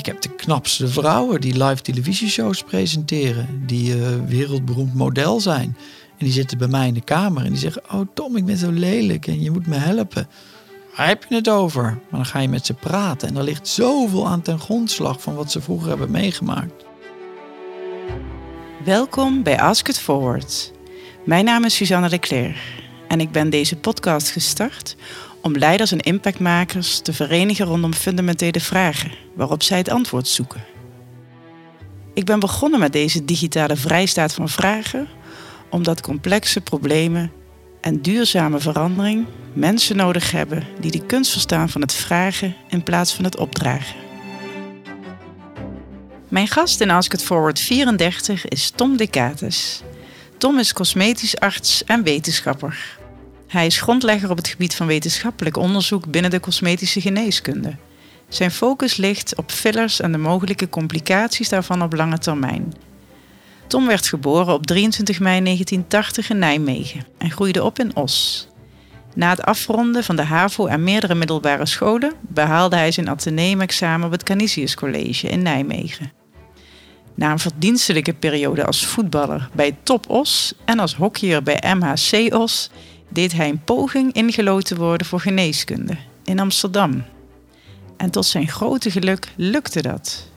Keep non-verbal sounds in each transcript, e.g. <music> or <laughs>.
ik heb de knapste vrouwen die live televisieshows presenteren, die uh, wereldberoemd model zijn. En die zitten bij mij in de kamer en die zeggen: Oh Tom, ik ben zo lelijk en je moet me helpen. Waar heb je het over? Maar dan ga je met ze praten en er ligt zoveel aan ten grondslag van wat ze vroeger hebben meegemaakt. Welkom bij Ask It Forward. Mijn naam is Suzanne de en ik ben deze podcast gestart om leiders en impactmakers te verenigen rondom fundamentele vragen waarop zij het antwoord zoeken. Ik ben begonnen met deze digitale vrijstaat van vragen omdat complexe problemen en duurzame verandering mensen nodig hebben die de kunst verstaan van het vragen in plaats van het opdragen. Mijn gast in Ask It Forward 34 is Tom Decatus. Tom is cosmetisch arts en wetenschapper. Hij is grondlegger op het gebied van wetenschappelijk onderzoek binnen de cosmetische geneeskunde. Zijn focus ligt op fillers en de mogelijke complicaties daarvan op lange termijn. Tom werd geboren op 23 mei 1980 in Nijmegen en groeide op in Os. Na het afronden van de HAVO en meerdere middelbare scholen behaalde hij zijn ateneumexamen op het Canisius College in Nijmegen. Na een verdienstelijke periode als voetballer bij Top Os en als hockeyer bij MHC Os deed hij een poging ingelood te worden voor geneeskunde in Amsterdam. En tot zijn grote geluk lukte dat.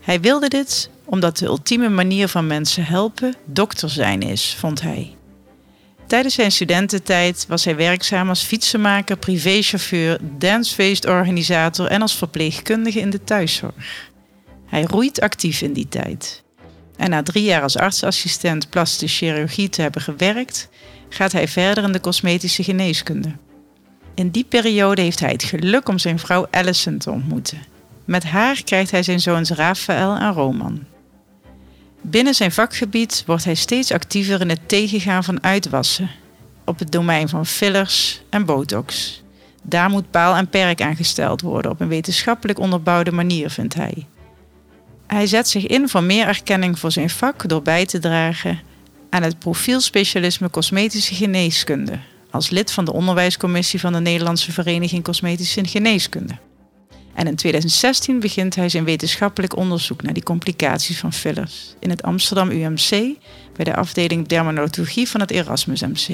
Hij wilde dit omdat de ultieme manier van mensen helpen dokter zijn is, vond hij. Tijdens zijn studententijd was hij werkzaam als fietsenmaker, privéchauffeur, dancefeestorganisator en als verpleegkundige in de thuiszorg. Hij roeit actief in die tijd. En na drie jaar als artsassistent plastische chirurgie te hebben gewerkt, gaat hij verder in de cosmetische geneeskunde. In die periode heeft hij het geluk om zijn vrouw Allison te ontmoeten. Met haar krijgt hij zijn zoons Rafael en Roman. Binnen zijn vakgebied wordt hij steeds actiever in het tegengaan van uitwassen op het domein van fillers en botox. Daar moet paal en perk aan gesteld worden op een wetenschappelijk onderbouwde manier, vindt hij. Hij zet zich in voor meer erkenning voor zijn vak door bij te dragen aan het profielspecialisme cosmetische geneeskunde als lid van de onderwijscommissie van de Nederlandse Vereniging Cosmetische Geneeskunde. En in 2016 begint hij zijn wetenschappelijk onderzoek naar die complicaties van fillers in het Amsterdam UMC bij de afdeling dermatologie van het Erasmus MC.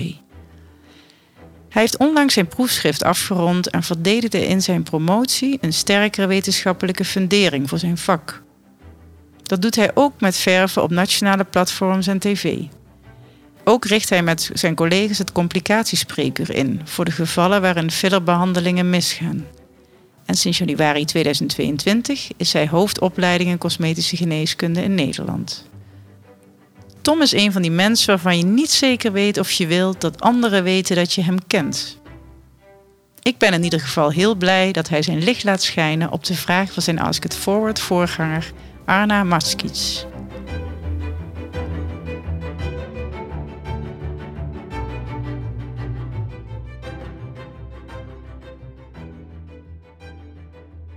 Hij heeft onlangs zijn proefschrift afgerond en verdedigde in zijn promotie een sterkere wetenschappelijke fundering voor zijn vak. Dat doet hij ook met verven op nationale platforms en tv. Ook richt hij met zijn collega's het complicatiespreker in voor de gevallen waarin fillerbehandelingen misgaan. En sinds januari 2022 is hij hoofdopleiding in cosmetische geneeskunde in Nederland. Tom is een van die mensen waarvan je niet zeker weet of je wilt dat anderen weten dat je hem kent. Ik ben in ieder geval heel blij dat hij zijn licht laat schijnen op de vraag van zijn Ask It Forward voorganger Arna Maskic.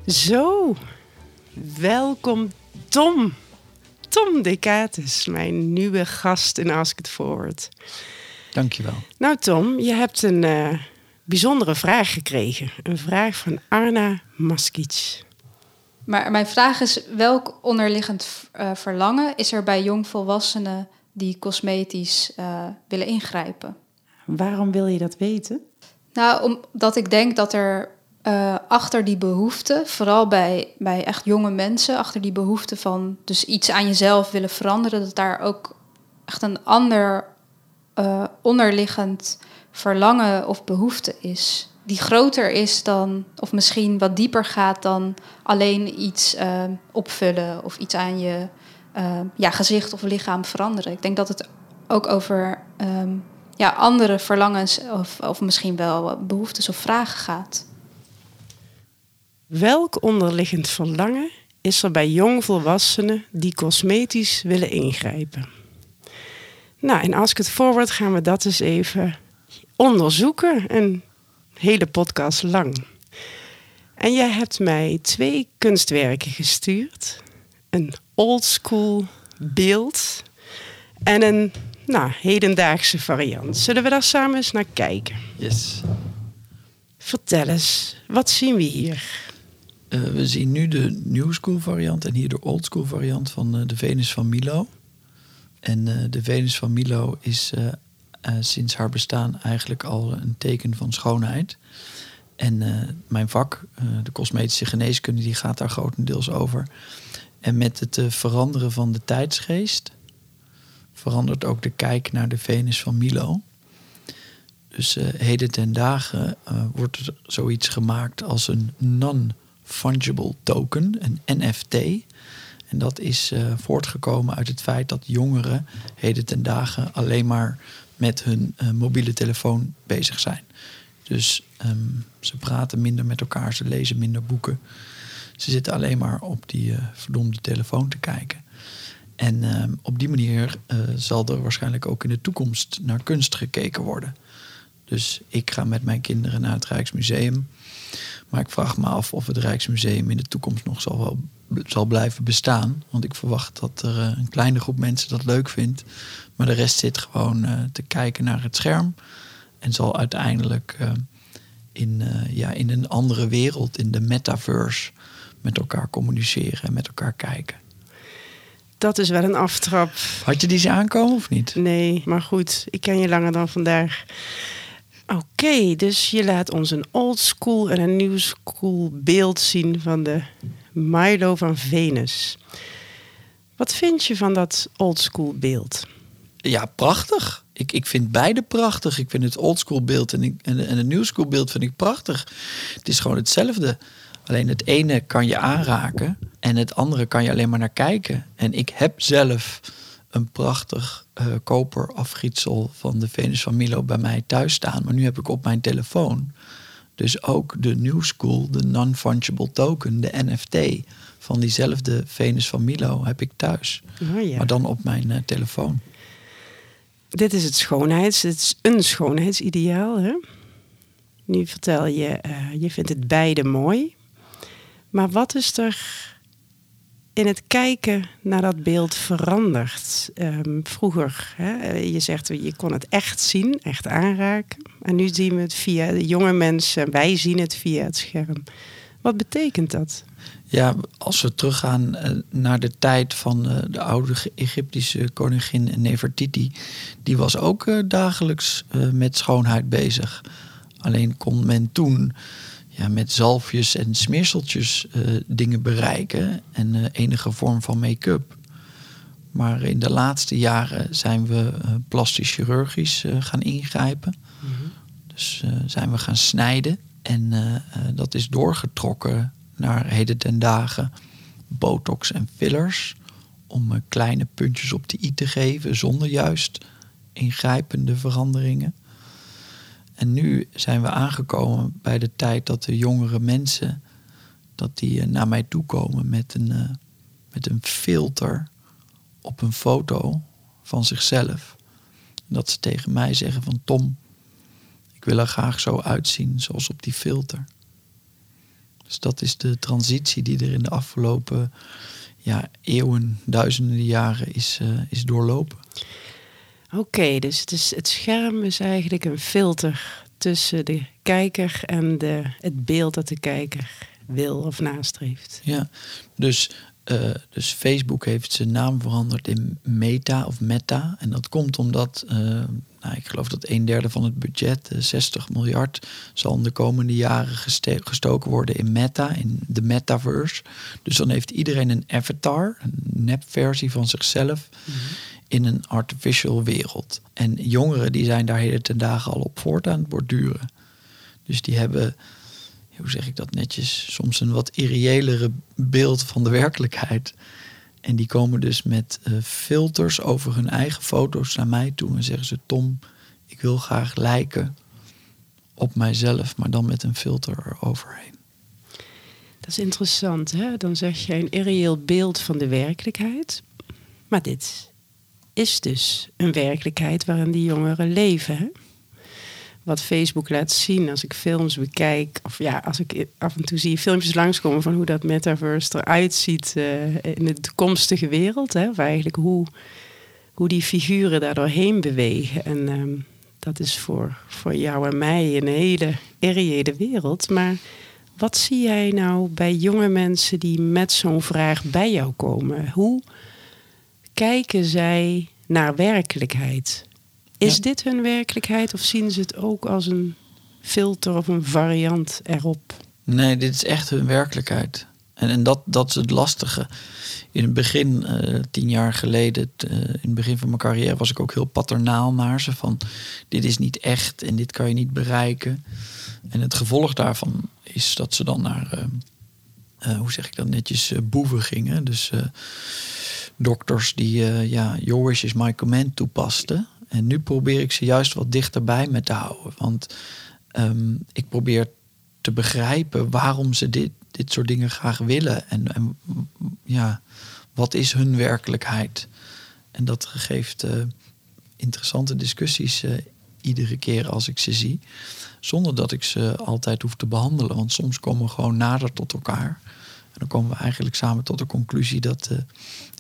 Zo, welkom Tom. Tom Decatus, mijn nieuwe gast in Ask It Forward. Dankjewel. Nou Tom, je hebt een uh, bijzondere vraag gekregen. Een vraag van Arna Maskic. Maar mijn vraag is, welk onderliggend uh, verlangen is er bij jongvolwassenen die cosmetisch uh, willen ingrijpen? Waarom wil je dat weten? Nou, omdat ik denk dat er uh, achter die behoefte, vooral bij, bij echt jonge mensen, achter die behoefte van dus iets aan jezelf willen veranderen, dat daar ook echt een ander onderliggend verlangen of behoefte is. Die groter is dan, of misschien wat dieper gaat dan alleen iets uh, opvullen of iets aan je ja, gezicht of lichaam veranderen. Ik denk dat het ook over um, ja, andere verlangens of, of misschien wel behoeftes of vragen gaat. Welk onderliggend verlangen is er bij jongvolwassenen die cosmetisch willen ingrijpen? Nou, en als ik het voorwoord gaan we dat eens even onderzoeken, een hele podcast lang. En jij hebt mij twee kunstwerken gestuurd: een oldschool beeld en een nou, hedendaagse variant. Zullen we daar samen eens naar kijken? Yes. Vertel eens, wat zien we hier? Eh, we zien nu de new school variant en hier de old school variant van eh, de Venus van Milo. En eh, de Venus van Milo is eh, sinds haar bestaan eigenlijk al een teken van schoonheid. En eh, mijn vak, eh, de cosmetische geneeskunde, die gaat daar grotendeels over. En met het veranderen van de tijdsgeest verandert ook de kijk naar de Venus van Milo. Dus heden ten dagen wordt er zoiets gemaakt als een non-fungible token, een NFT. En dat is voortgekomen uit het feit dat jongeren heden ten dagen alleen maar met hun eh, mobiele telefoon bezig zijn. Dus ehm, ze praten minder met elkaar, ze lezen minder boeken. Ze zitten alleen maar op die eh, verdomde telefoon te kijken. En ehm, op die manier eh, zal er waarschijnlijk ook in de toekomst naar kunst gekeken worden. Dus ik ga met mijn kinderen naar het Rijksmuseum. Maar ik vraag me af of het Rijksmuseum in de toekomst nog zal, wel, zal blijven bestaan. Want ik verwacht dat er eh, een kleine groep mensen dat leuk vindt. Maar de rest zit gewoon eh, te kijken naar het scherm. En zal uiteindelijk eh, in, ja, in een andere wereld, in de metaverse, met elkaar communiceren en met elkaar kijken. Dat is wel een aftrap. Had je die zien aankomen of niet? Nee, maar goed, ik ken je langer dan vandaag. Oké, dus je laat ons een old school en een new school beeld zien van de Milo van Venus. Wat vind je van dat old school beeld? Ja, prachtig. Ik, ik vind beide prachtig. Ik vind het oldschool beeld en, en, en het new school beeld vind ik prachtig. Het is gewoon hetzelfde. Alleen het ene kan je aanraken en het andere kan je alleen maar naar kijken. En ik heb zelf een prachtig eh koper afgietsel van de Venus van Milo bij mij thuis staan. Maar nu heb ik op mijn telefoon dus ook de new school, de non-fungible token, de NFT van diezelfde Venus van Milo heb ik thuis. Oh ja. Maar dan op mijn eh, telefoon. Dit is het schoonheids, het is een schoonheidsideaal. Hè? Nu vertel je, eh, je vindt het beide mooi. Maar wat is er in het kijken naar dat beeld veranderd? Ehm, vroeger, hè, je zegt je kon het echt zien, echt aanraken. En nu zien we het via de jonge mensen, wij zien het via het scherm. Wat betekent dat? Ja, als we teruggaan eh, naar de tijd van eh, de oude Egyptische koningin Nefertiti, die was ook eh, dagelijks met schoonheid bezig. Alleen kon men toen ja, met zalfjes en smeerseltjes eh, dingen bereiken en eh, enige vorm van make-up. Maar in de laatste jaren zijn we eh, plastisch chirurgisch gaan ingrijpen. Dus eh, zijn we gaan snijden. En dat is doorgetrokken naar heden ten dagen botox en fillers. Om kleine puntjes op de i te geven zonder juist ingrijpende veranderingen. En nu zijn we aangekomen bij de tijd dat de jongere mensen... dat die eh, naar mij toe komen met een, eh, met een filter op een foto van zichzelf. Dat ze tegen mij zeggen van Tom, ik wil er graag zo uitzien zoals op die filter. Dus dat is de transitie die er in de afgelopen ja, eeuwen, duizenden jaren is, eh, is doorlopen. Oké, dus het, is, het scherm is eigenlijk een filter tussen de kijker en de, het beeld dat de kijker wil of nastreeft. Ja, dus, eh, dus Facebook heeft zijn naam veranderd in Meta of Meta. En dat komt omdat, eh, nou, ik geloof dat een derde van het budget, eh, 60 miljard, zal in de komende jaren gestoken worden in Meta, in de metaverse. Dus dan heeft iedereen een avatar, een nepversie van zichzelf. In een artificial wereld. En jongeren die zijn daar heden ten dagen al op voort aan het borduren. Dus die hebben hoe zeg ik dat netjes, soms een wat irreëlere beeld van de werkelijkheid. En die komen dus met eh, filters over hun eigen foto's naar mij toe en zeggen ze: Tom, ik wil graag lijken op mijzelf, maar dan met een filter eroverheen. Dat is interessant, hè? Dan zeg je een irreëel beeld van de werkelijkheid. Maar dit is dus een werkelijkheid waarin die jongeren leven. Hè? Wat Facebook laat zien als ik films bekijk, of ja, als ik af en toe zie filmpjes langskomen van hoe dat metaverse eruit ziet eh, in de toekomstige wereld. Hè? Of eigenlijk hoe, hoe die figuren daar doorheen bewegen. En ehm, dat is voor, voor jou en mij een hele irreële wereld. Maar Wat zie jij nou bij jonge mensen die met zo'n vraag bij jou komen? Hoe kijken zij naar werkelijkheid? Is Ja. dit hun werkelijkheid of zien ze het ook als een filter of een variant erop? Nee, dit is echt hun werkelijkheid. En, en dat, dat is het lastige. In het begin, eh, tien jaar geleden, t- eh, in het begin van mijn carrière, was ik ook heel paternaal naar ze. Van dit is niet echt en dit kan je niet bereiken. En het gevolg daarvan is dat ze dan naar, eh, hoe zeg ik dat netjes, boeven gingen. Dus dokters die, ja, your wish is my command toepasten. En nu probeer ik ze juist wat dichterbij me te houden. Want ehm, ik probeer te begrijpen waarom ze dit, dit soort dingen graag willen. En, en ja, wat is hun werkelijkheid? En dat geeft eh, interessante discussies eh, iedere keer als ik ze zie. Zonder dat ik ze altijd hoef te behandelen. Want soms komen we gewoon nader tot elkaar. En dan komen we eigenlijk samen tot de conclusie dat eh,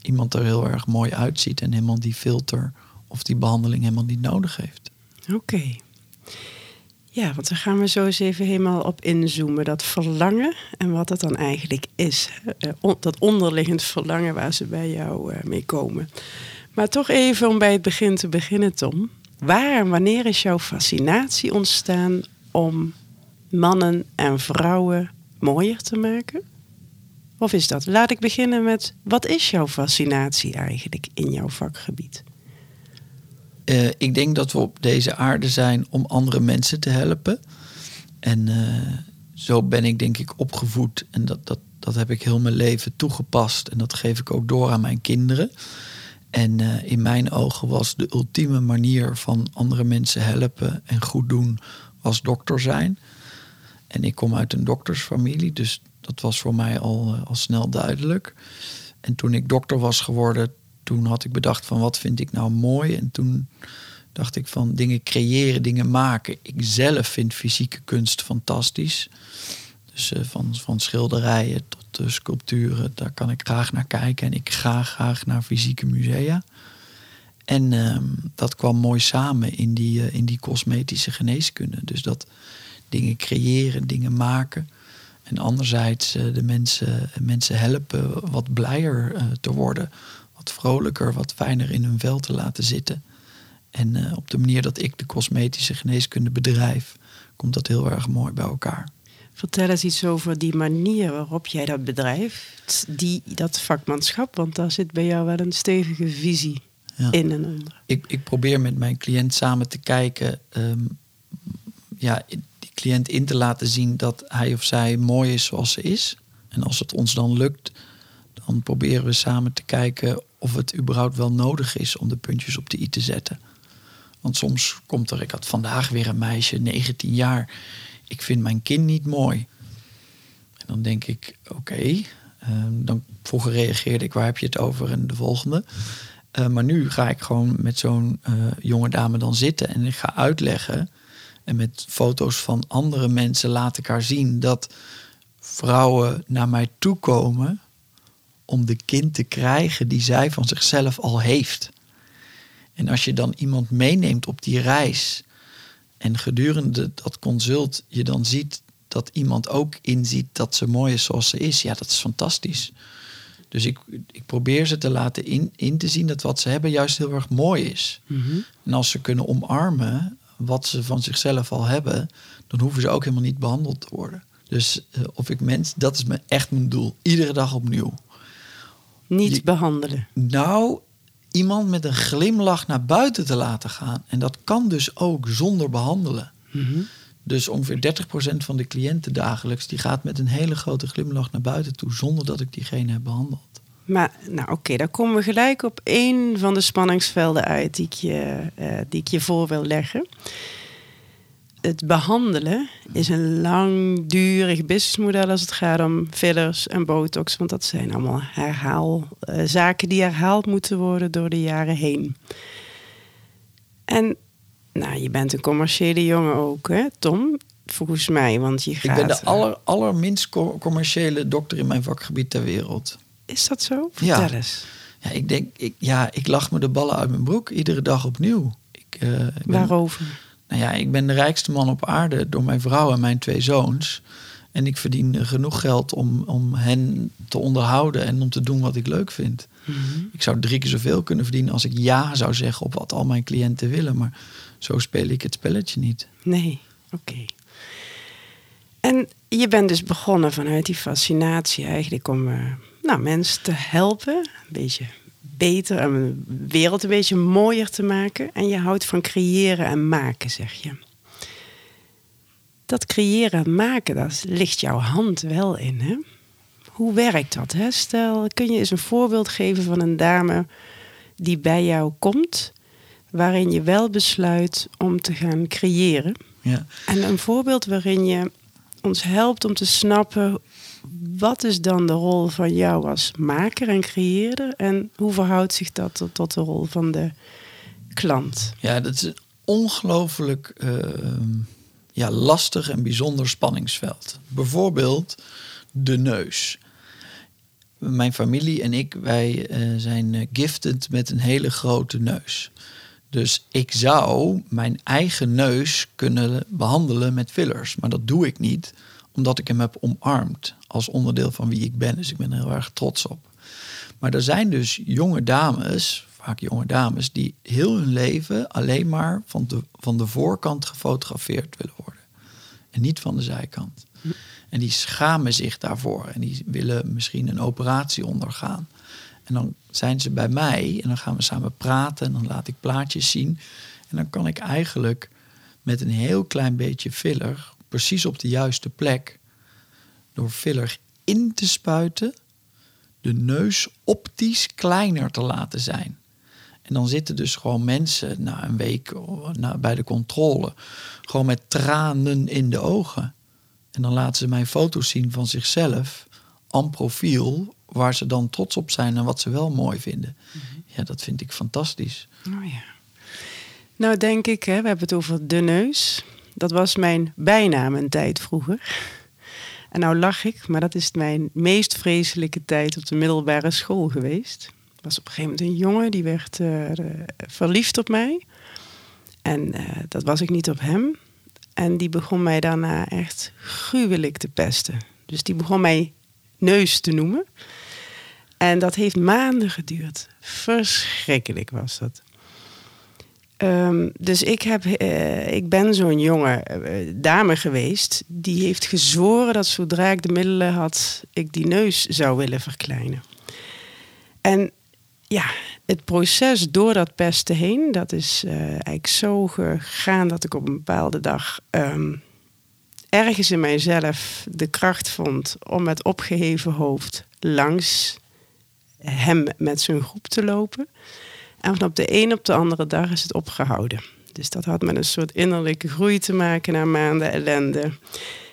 iemand er heel erg mooi uitziet. En helemaal die filter of die behandeling helemaal niet nodig heeft. Oké. Ja, want daar gaan we zo eens even helemaal op inzoomen. Dat verlangen en wat dat dan eigenlijk is. Eh, dat onderliggend verlangen waar ze bij jou eh, mee komen. Maar toch even om bij het begin te beginnen, Tom. Waar en wanneer is jouw fascinatie ontstaan om mannen en vrouwen mooier te maken? Of is dat? Laat ik beginnen met, wat is jouw fascinatie eigenlijk in jouw vakgebied? Eh, ik denk dat we op deze aarde zijn om andere mensen te helpen. En eh, zo ben ik denk ik opgevoed. En dat, dat, dat heb ik heel mijn leven toegepast. En dat geef ik ook door aan mijn kinderen. En eh, in mijn ogen was de ultieme manier van andere mensen helpen en goed doen, was dokter zijn. En ik kom uit een doktersfamilie, dus dat was voor mij al, al snel duidelijk. En toen ik dokter was geworden, toen had ik bedacht van wat vind ik nou mooi. En toen dacht ik van dingen creëren, dingen maken. Ik zelf vind fysieke kunst fantastisch. Dus eh, van, van schilderijen tot eh, sculpturen, daar kan ik graag naar kijken. En ik ga graag naar fysieke musea. En ehm, dat kwam mooi samen in die, eh, in die cosmetische geneeskunde. Dus dat dingen creëren, dingen maken. En anderzijds de mensen, mensen helpen wat blijer te worden. Wat vrolijker, wat fijner in hun vel te laten zitten. En eh, op de manier dat ik de cosmetische geneeskunde bedrijf, komt dat heel erg mooi bij elkaar. Vertel eens iets over die manier waarop jij dat bedrijft, die, dat vakmanschap, want daar zit bij jou wel een stevige visie Ja. in en onder. ik, ik probeer met mijn cliënt samen te kijken, ehm, ja, die cliënt in te laten zien dat hij of zij mooi is zoals ze is. En als het ons dan lukt, dan proberen we samen te kijken of het überhaupt wel nodig is om de puntjes op de i te zetten. Want soms komt er, ik had vandaag weer een meisje, 19 jaar. Ik vind mijn kind niet mooi. En dan denk ik, oké. ehm, dan vroeger reageerde ik, waar heb je het over? En de volgende. Eh, maar nu ga ik gewoon met zo'n eh, jonge dame dan zitten en ik ga uitleggen. En met foto's van andere mensen laat ik haar zien dat vrouwen naar mij toe komen om de kind te krijgen die zij van zichzelf al heeft. En als je dan iemand meeneemt op die reis en gedurende dat consult je dan ziet dat iemand ook inziet dat ze mooi is zoals ze is, ja, dat is fantastisch. Dus ik, ik probeer ze te laten in, in te zien dat wat ze hebben juist heel erg mooi is. En als ze kunnen omarmen wat ze van zichzelf al hebben, dan hoeven ze ook helemaal niet behandeld te worden. Dus eh, of ik mens, dat is mijn, echt mijn doel. Iedere dag opnieuw. Niet Je- behandelen. Nou, iemand met een glimlach naar buiten te laten gaan. En dat kan dus ook zonder behandelen. Dus ongeveer 30% van de cliënten dagelijks... die gaat met een hele grote glimlach naar buiten toe... zonder dat ik diegene heb behandeld. Maar nou oké, daar komen we gelijk op één van de spanningsvelden uit die ik je, eh, die ik je voor wil leggen. Het behandelen is een langdurig businessmodel als het gaat om fillers en botox. Want dat zijn allemaal herhaal, eh, zaken die herhaald moeten worden door de jaren heen. En nou, je bent een commerciële jongen ook, hè, Tom? Volgens mij, want je gaat... Ik ben de aller, allerminst co- commerciële dokter in mijn vakgebied ter wereld. Is dat zo? Ja. Vertel eens. Ja, ik denk, ik, ja, ik lach me de ballen uit mijn broek iedere dag opnieuw. Ik, ik ben- Waarover? Nou ja, ik ben de rijkste man op aarde door mijn vrouw en mijn twee zoons. En ik verdien genoeg geld om, om hen te onderhouden en om te doen wat ik leuk vind. Mhm. Ik zou drie keer zoveel kunnen verdienen als ik ja zou zeggen op wat al mijn cliënten willen. Maar zo speel ik het spelletje niet. Nee, oké. En je bent dus begonnen vanuit die fascinatie eigenlijk om eh, nou, mensen te helpen. Een beetje beter en de wereld een beetje mooier te maken. En je houdt van creëren en maken, zeg je. Dat creëren en maken, daar ligt jouw hand wel in, hè? Hoe werkt dat? Hè? Stel, kun je eens een voorbeeld geven van een dame die bij jou komt, waarin je wel besluit om te gaan creëren. Ja. En een voorbeeld waarin je ons helpt om te snappen wat is dan de rol van jou als maker en creëerder en hoe verhoudt zich dat tot, de rol van de klant? Ja, dat is een ongelooflijk eh, ja, lastig en bijzonder spanningsveld. Bijvoorbeeld de neus. Mijn familie en ik, wij eh, zijn eh, gifted met een hele grote neus. Dus ik zou mijn eigen neus kunnen behandelen met fillers. Maar dat doe ik niet, omdat ik hem heb omarmd als onderdeel van wie ik ben. Dus ik ben er heel erg trots op. Maar er zijn dus jonge dames, vaak jonge dames, die heel hun leven alleen maar van de, van de voorkant gefotografeerd willen worden. En niet van de zijkant. En die schamen zich daarvoor. En die willen misschien een operatie ondergaan. En dan zijn ze bij mij en dan gaan we samen praten en dan laat ik plaatjes zien. En dan kan ik eigenlijk met een heel klein beetje filler, precies op de juiste plek, door filler in te spuiten, de neus optisch kleiner te laten zijn. En dan zitten dus gewoon mensen na een week bij de controle, gewoon met tranen in de ogen. En dan laten ze mij foto's zien van zichzelf, aan profiel, waar ze dan trots op zijn en wat ze wel mooi vinden. Ja, dat vind ik fantastisch. Oh ja. Nou denk ik, hè, we hebben het over de neus. Dat was mijn bijnaam een tijd vroeger. En nou lach ik, maar dat is mijn meest vreselijke tijd op de middelbare school geweest. Er was op een gegeven moment een jongen die werd uh, verliefd op mij. En uh, dat was ik niet op hem. En die begon mij daarna echt gruwelijk te pesten. Dus die begon mij neus te noemen. En dat heeft maanden geduurd. Verschrikkelijk was dat. Um, dus ik, heb, uh, ik ben zo'n jonge uh, dame geweest die heeft gezworen dat zodra ik de middelen had, ik die neus zou willen verkleinen. En ja, het proces door dat pesten heen, dat is uh, eigenlijk zo gegaan dat ik op een bepaalde dag um, ergens in mijzelf de kracht vond om met opgeheven hoofd langs hem met zijn groep te lopen. En van op de een op de andere dag is het opgehouden. Dus dat had met een soort innerlijke groei te maken na maanden ellende,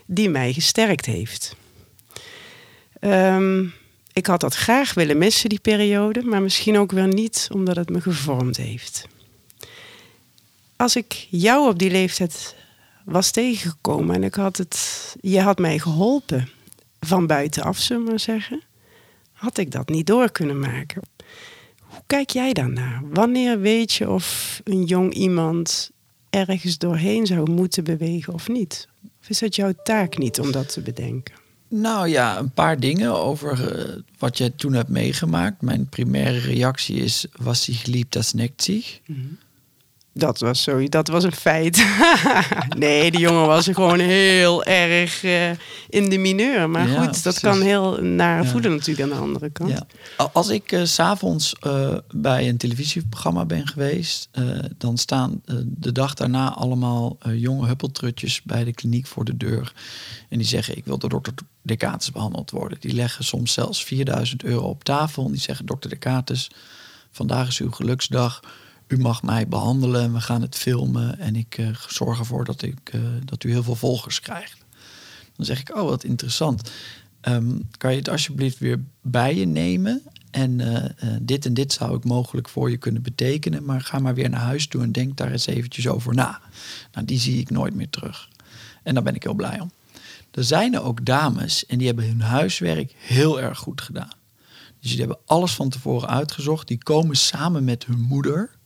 die mij gesterkt heeft. Um, ik had dat graag willen missen, die periode, maar misschien ook weer niet, omdat het me gevormd heeft. Als ik jou op die leeftijd was tegengekomen en ik had het, je had mij geholpen van buitenaf, zullen we maar zeggen, had ik dat niet door kunnen maken. Kijk jij daarnaar? Wanneer weet je of een jong iemand ergens doorheen zou moeten bewegen of niet? Of is het jouw taak niet om dat te bedenken? Nou ja, een paar dingen over uh, wat je toen hebt meegemaakt. Mijn primaire reactie is, was hij geliefd, dat nekt zich. Mm -hmm. Dat was zo, dat was een feit. <laughs> nee, die jongen was gewoon heel erg uh, in de mineur. Maar ja, goed, dat precies. kan heel naar ja. voelen natuurlijk aan de andere kant. Ja. Als ik uh, s'avonds uh, bij een televisieprogramma ben geweest, dan staan de dag daarna allemaal jonge huppeltrutjes bij de kliniek voor de deur. En die zeggen, ik wil door dokter Decatus behandeld worden. Die leggen soms zelfs 4000 euro op tafel. En die zeggen, dokter Decatus, vandaag is uw geluksdag u mag mij behandelen en we gaan het filmen en ik uh, zorg ervoor dat, ik, uh, dat u heel veel volgers krijgt. Dan zeg ik, oh wat interessant. Um, kan je het alsjeblieft weer bij je nemen? En uh, dit en dit zou ik mogelijk voor je kunnen betekenen, maar ga maar weer naar huis toe en denk daar eens eventjes over na. Nou, die zie ik nooit meer terug. En daar ben ik heel blij om. Er zijn er ook dames en die hebben hun huiswerk heel erg goed gedaan. Dus die hebben alles van tevoren uitgezocht. Die komen samen met hun moeder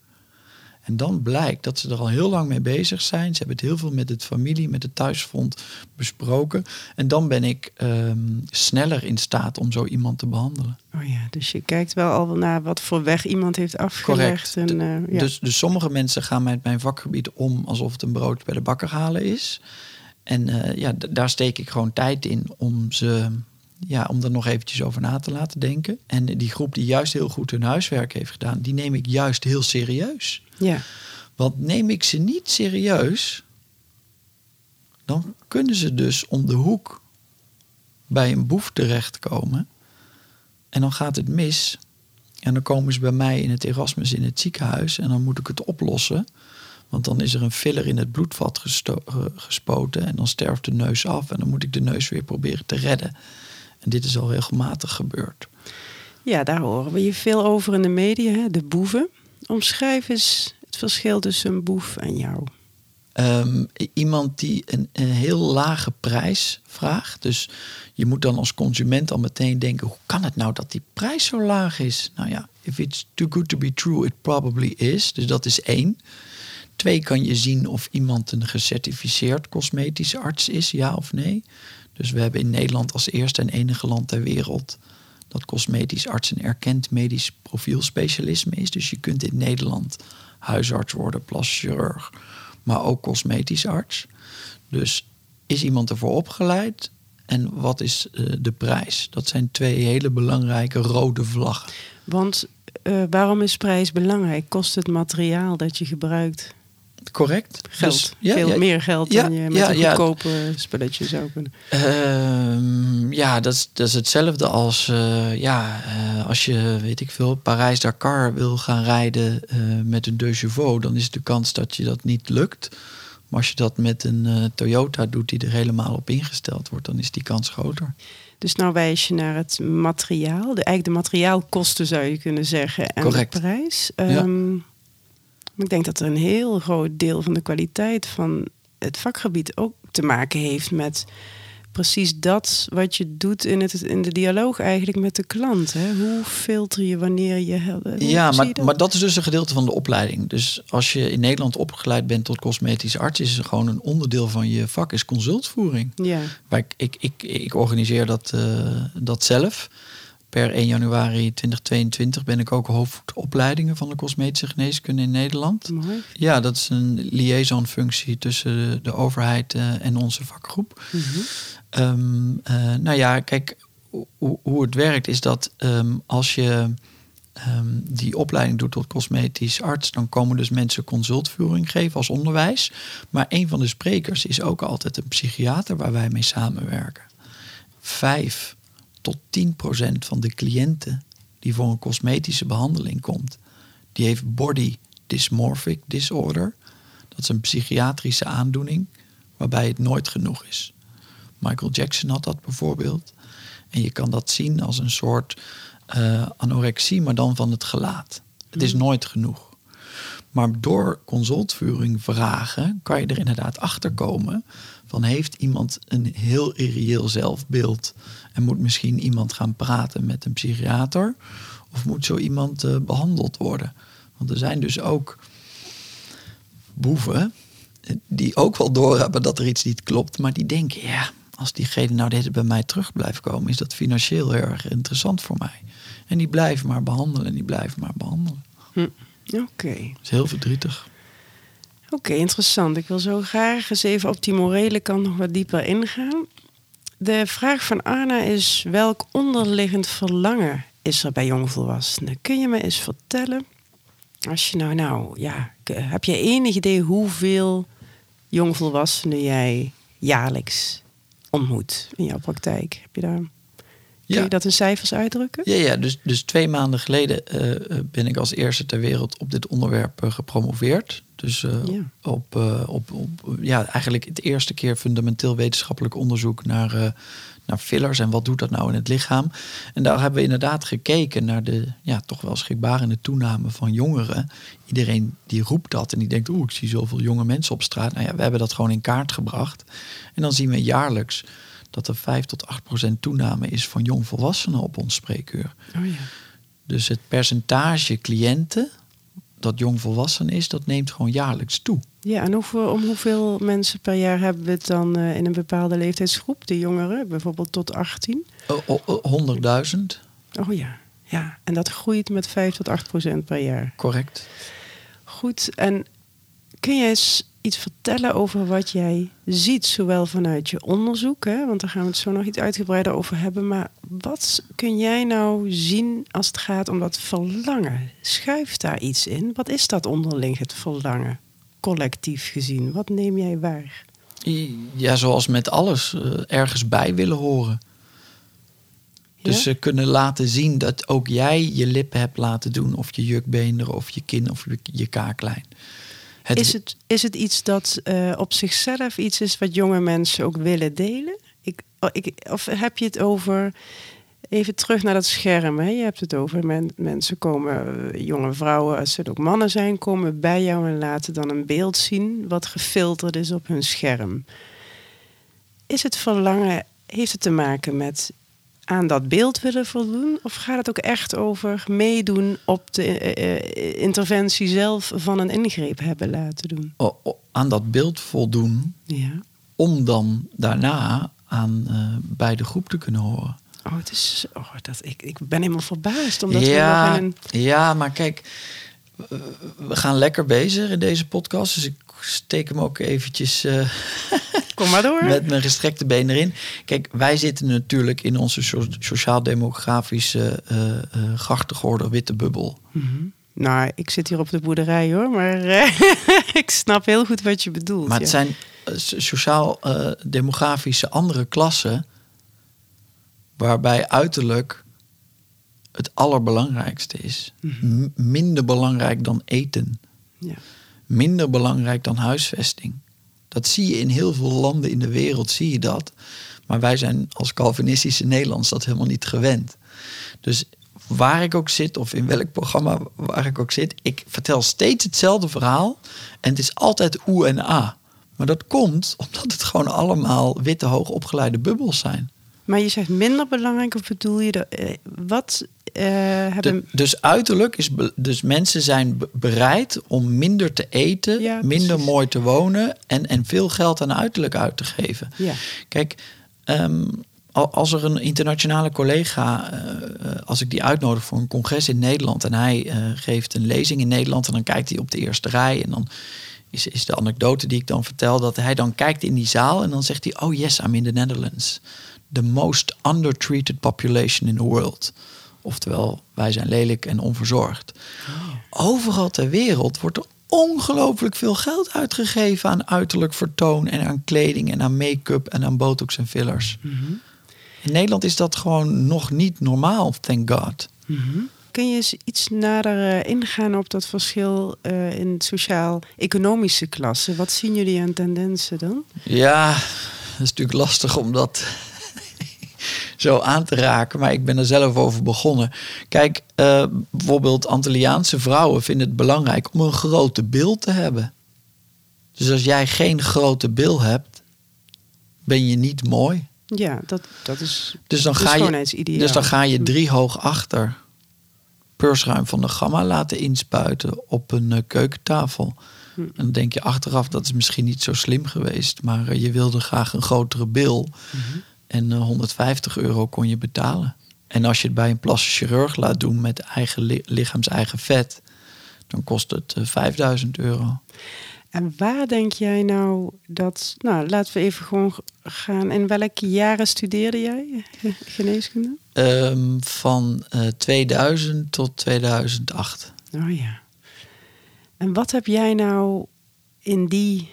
En dan blijkt dat ze er al heel lang mee bezig zijn. Ze hebben het heel veel met het familie, met het thuisfront besproken. En dan ben ik ehm, sneller in staat om zo iemand te behandelen. Oh ja, dus je kijkt wel al naar wat voor weg iemand heeft afgelegd. Correct. En, eh, ja. Dus, dus sommige mensen gaan met mijn vakgebied om alsof het een brood bij de bakker halen is. En eh, ja, daar steek ik gewoon tijd in om ze ja, om er nog eventjes over na te laten denken. En die groep die juist heel goed hun huiswerk heeft gedaan, die neem ik juist heel serieus. Ja. Want neem ik ze niet serieus, dan kunnen ze dus om de hoek bij een boef terechtkomen. En dan gaat het mis. En dan komen ze bij mij in het Erasmus in het ziekenhuis en dan moet ik het oplossen. Want dan is er een filler in het bloedvat ge- gespoten en dan sterft de neus af en dan moet ik de neus weer proberen te redden. En dit is al regelmatig gebeurd. ja, daar horen we je veel over in de media, hè? de boeven. Omschrijf eens het verschil tussen een boef en jou. Ehm, iemand die een, een heel lage prijs vraagt. Dus je moet dan als consument al meteen denken: hoe kan het nou dat die prijs zo laag is? Nou ja, if it's too good to be true, it probably is. Dus dat is één. Twee, kan je zien of iemand een gecertificeerd cosmetische arts is, ja of nee. Dus we hebben in Nederland als eerste en enige land ter wereld dat cosmetisch arts een erkend medisch profielspecialisme is. Dus je kunt in Nederland huisarts worden, plastisch chirurg, maar ook cosmetisch arts. Dus is iemand ervoor opgeleid en wat is eh, de prijs? Dat zijn twee hele belangrijke rode vlaggen. Want eh, waarom is prijs belangrijk? Kost het materiaal dat je gebruikt Correct? geld? Dus, ja, Veel ja, meer geld ja, dan je met ja, een ja. goedkope spelletje zou kunnen. Ehm, ja, dat is, dat is hetzelfde als eh, ja, eh, als je, weet ik veel, Parijs-Dakar wil gaan rijden eh, met een deux chevaux, dan is de kans dat je dat niet lukt. Maar als je dat met een Toyota doet die er helemaal op ingesteld wordt, dan is die kans groter. Dus nou wijs je naar het materiaal, de, eigenlijk de materiaalkosten zou je kunnen zeggen, en Correct. de prijs. Ja. Ik denk dat er een heel groot deel van de kwaliteit van het vakgebied ook te maken heeft met precies dat wat je doet in, het, in de dialoog eigenlijk met de klant. Hè? Hoe filter je wanneer je... hoe Ja, maar, dat? maar dat is dus een gedeelte van de opleiding. Dus als je in Nederland opgeleid bent tot cosmetisch arts, is er gewoon een onderdeel van je vak is consultvoering. Ja, Maar ik, ik, ik, ik organiseer dat, eh, dat zelf. Per 1 januari 2022 ben ik ook hoofdopleidingen van de cosmetische geneeskunde in Nederland. mooi. Ja, dat is een liaisonfunctie tussen de, de overheid eh, en onze vakgroep. Mhm. Ehm, eh, nou ja, kijk, hoe, hoe het werkt is dat ehm, als je ehm, die opleiding doet tot cosmetisch arts, dan komen dus mensen consultvoering geven als onderwijs. Maar een van de sprekers is ook altijd een psychiater waar wij mee samenwerken. Vijf tot 10 procent van de cliënten die voor een cosmetische behandeling komt, die heeft body dysmorphic disorder. Dat is een psychiatrische aandoening waarbij het nooit genoeg is. Michael Jackson had dat bijvoorbeeld. En je kan dat zien als een soort eh, anorexie, maar dan van het gelaat. Het is nooit genoeg. Maar door consultvoering vragen kan je er inderdaad achter komen van heeft iemand een heel irreëel zelfbeeld en moet misschien iemand gaan praten met een psychiater of moet zo iemand eh, behandeld worden? Want er zijn dus ook boeven eh, die ook wel doorhebben dat er iets niet klopt, maar die denken ja, als diegene nou de hele tijd bij mij terug blijft komen, is dat financieel heel erg interessant voor mij. En die blijven maar behandelen en die blijven maar behandelen. Hm. Oké. Dat is heel verdrietig. Oké, interessant. Ik wil zo graag eens even op die morele kant nog wat dieper ingaan. De vraag van Arna is: welk onderliggend verlangen is er bij jongvolwassenen? Kun je me eens vertellen? Als je nou, nou, ja, heb je enig idee hoeveel jongvolwassenen jij jaarlijks ontmoet in jouw praktijk? Heb je daar, kun Ja. je dat in cijfers uitdrukken? Ja, ja dus, dus twee maanden geleden eh, eh, ben ik als eerste ter wereld op dit onderwerp eh, gepromoveerd. Dus Ja. op, eh, op, op ja, eigenlijk het eerste keer fundamenteel wetenschappelijk onderzoek naar, eh, naar fillers en wat doet dat nou in het lichaam. En daar hebben we inderdaad gekeken naar de ja, toch wel schrikbarende toename van jongeren. Iedereen die roept dat en die denkt, oeh, ik zie zoveel jonge mensen op straat. Nou ja, we hebben dat gewoon in kaart gebracht. En dan zien we jaarlijks dat er 5 tot 8 procent toename is van jongvolwassenen op ons spreekuur. Oh ja. Dus het percentage cliënten dat jongvolwassen is, dat neemt gewoon jaarlijks toe. Ja, en hoeveel, om hoeveel mensen per jaar hebben we het dan eh, in een bepaalde leeftijdsgroep? De jongeren, bijvoorbeeld tot 18? O- o- o- 100.000, Oh ja, ja. En dat groeit met 5 tot 8 procent per jaar. correct. Goed, en kun je eens iets vertellen over wat jij ziet, zowel vanuit je onderzoek, hè? want daar gaan we het zo nog iets uitgebreider over hebben, maar wat kun jij nou zien als het gaat om dat verlangen? Schuift daar iets in? Wat is dat onderling, het verlangen, collectief gezien? Wat neem jij waar? Ja, zoals met alles, eh, ergens bij willen horen. Dus Ja? ze kunnen laten zien dat ook jij je lippen hebt laten doen, of je jukbeenderen, of je kin, of je kaaklijn. Is het, is het iets dat eh, op zichzelf iets is wat jonge mensen ook willen delen? Ik, oh, ik, of heb je het over. Even terug naar dat scherm. Hè? Je hebt het over men- mensen komen, eh, jonge vrouwen, als het ook mannen zijn, komen bij jou en laten dan een beeld zien wat gefilterd is op hun scherm. Is het verlangen, heeft het te maken met aan dat beeld willen voldoen? Of gaat het ook echt over meedoen op de eh, eh, interventie zelf van een ingreep hebben laten doen? aan dat beeld voldoen, Ja. om dan daarna aan eh, bij de groep te kunnen horen. Oh, het is, oh dat, ik, ik ben helemaal verbaasd. Omdat ja, een... ja, maar kijk, we gaan lekker bezig in deze podcast. Dus ik steek hem ook eventjes eh, <laughs> Kom maar door. met mijn gestrekte been erin. Kijk, wij zitten natuurlijk in onze so- sociaal-demografische eh eh grachtengordel witte bubbel. Mhm. Nou, ik zit hier op de boerderij hoor, maar <laughs> ik snap heel goed wat je bedoelt. Maar het ja. zijn so- sociaal-demografische andere klassen... waarbij uiterlijk het allerbelangrijkste is. M- minder belangrijk dan eten. Ja. Minder belangrijk dan huisvesting. Dat zie je in heel veel landen in de wereld, zie je dat. Maar wij zijn als Calvinistische Nederlands dat helemaal niet gewend. Dus waar ik ook zit, of in welk programma waar ik ook zit, ik vertel steeds hetzelfde verhaal. En het is altijd oe en a. Maar dat komt omdat het gewoon allemaal witte, hoogopgeleide bubbels zijn. Maar je zegt minder belangrijk, of bedoel je dat? eh, wat eh, hebben. De- dus uiterlijk is. be- Dus mensen zijn be- bereid om minder te eten, Ja, minder mooi te wonen en, en veel geld aan uiterlijk uit te geven. Ja. Kijk, ehm, al- als er een internationale collega, eh, als ik die uitnodig voor een congres in Nederland en hij geeft een lezing in Nederland en dan kijkt hij op de eerste rij en dan is, is de anekdote die ik dan vertel dat hij dan kijkt in die zaal en dan zegt hij, oh yes, I'm in the Netherlands. The most undertreated population in the world. Oftewel, wij zijn lelijk en onverzorgd. Overal ter wereld wordt er ongelooflijk veel geld uitgegeven aan uiterlijk vertoon en aan kleding en aan make-up en aan botox en fillers. In Nederland is dat gewoon nog niet normaal, thank God. Kun je eens iets nader eh, ingaan op dat verschil eh, in sociaal-economische klassen? Wat zien jullie aan tendensen dan? Ja, dat is natuurlijk lastig om dat zo aan te raken, maar ik ben er zelf over begonnen. Kijk, eh, bijvoorbeeld Antilliaanse vrouwen vinden het belangrijk om een grote bil te hebben. Dus als jij geen grote bil hebt, ben je niet mooi. Ja, dat, dat is. Dus dan, ga je, dus dan ga je Hm. drie hoog achter peursruim van de gamma laten inspuiten op een eh, keukentafel. Hm. En dan denk je achteraf, dat is misschien niet zo slim geweest. Maar eh, je wilde graag een grotere bil. Mhm. En eh, 150 euro kon je betalen. En als je het bij een plastisch chirurg laat doen met eigen li- lichaams-eigen vet... dan kost het eh, 5000 euro. En waar denk jij nou dat. Nou, laten we even gewoon gaan. In welke jaren studeerde jij ge- <laughs> geneeskunde? Ehm, van eh, 2000 tot 2008. Oh ja. En wat heb jij nou in die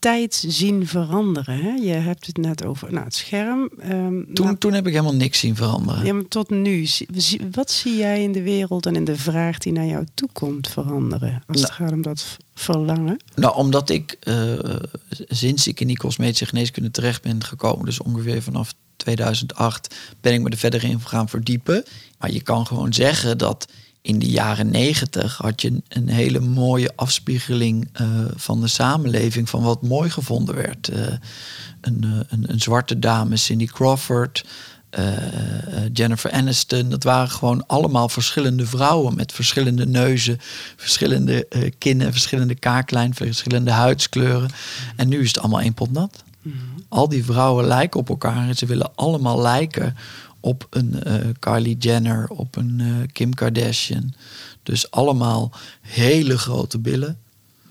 tijd zien veranderen? Hè? Je hebt het net over nou, het scherm. ehm, Toen, maar- toen heb ik helemaal niks zien veranderen. ja, maar tot nu, wat zie jij in de wereld en in de vraag die naar jou toe komt veranderen? Als het Nou. gaat om dat verlangen. Nou, omdat ik eh, sinds ik in die cosmetische geneeskunde terecht ben gekomen, dus ongeveer vanaf 2008, ben ik me er verder in gaan verdiepen. Maar je kan gewoon zeggen dat in de jaren 90 had je een, hele mooie afspiegeling eh, van de samenleving, van wat mooi gevonden werd. Eh, een, eh, een, een zwarte dame, Cindy Crawford. Jennifer Aniston. Dat waren gewoon allemaal verschillende vrouwen met verschillende neuzen, verschillende kinnen, verschillende kaaklijn, verschillende huidskleuren. En nu is het allemaal één pot nat. Al die vrouwen lijken op elkaar en ze willen allemaal lijken op een Kylie Jenner, op een Kim Kardashian. Dus allemaal hele grote billen,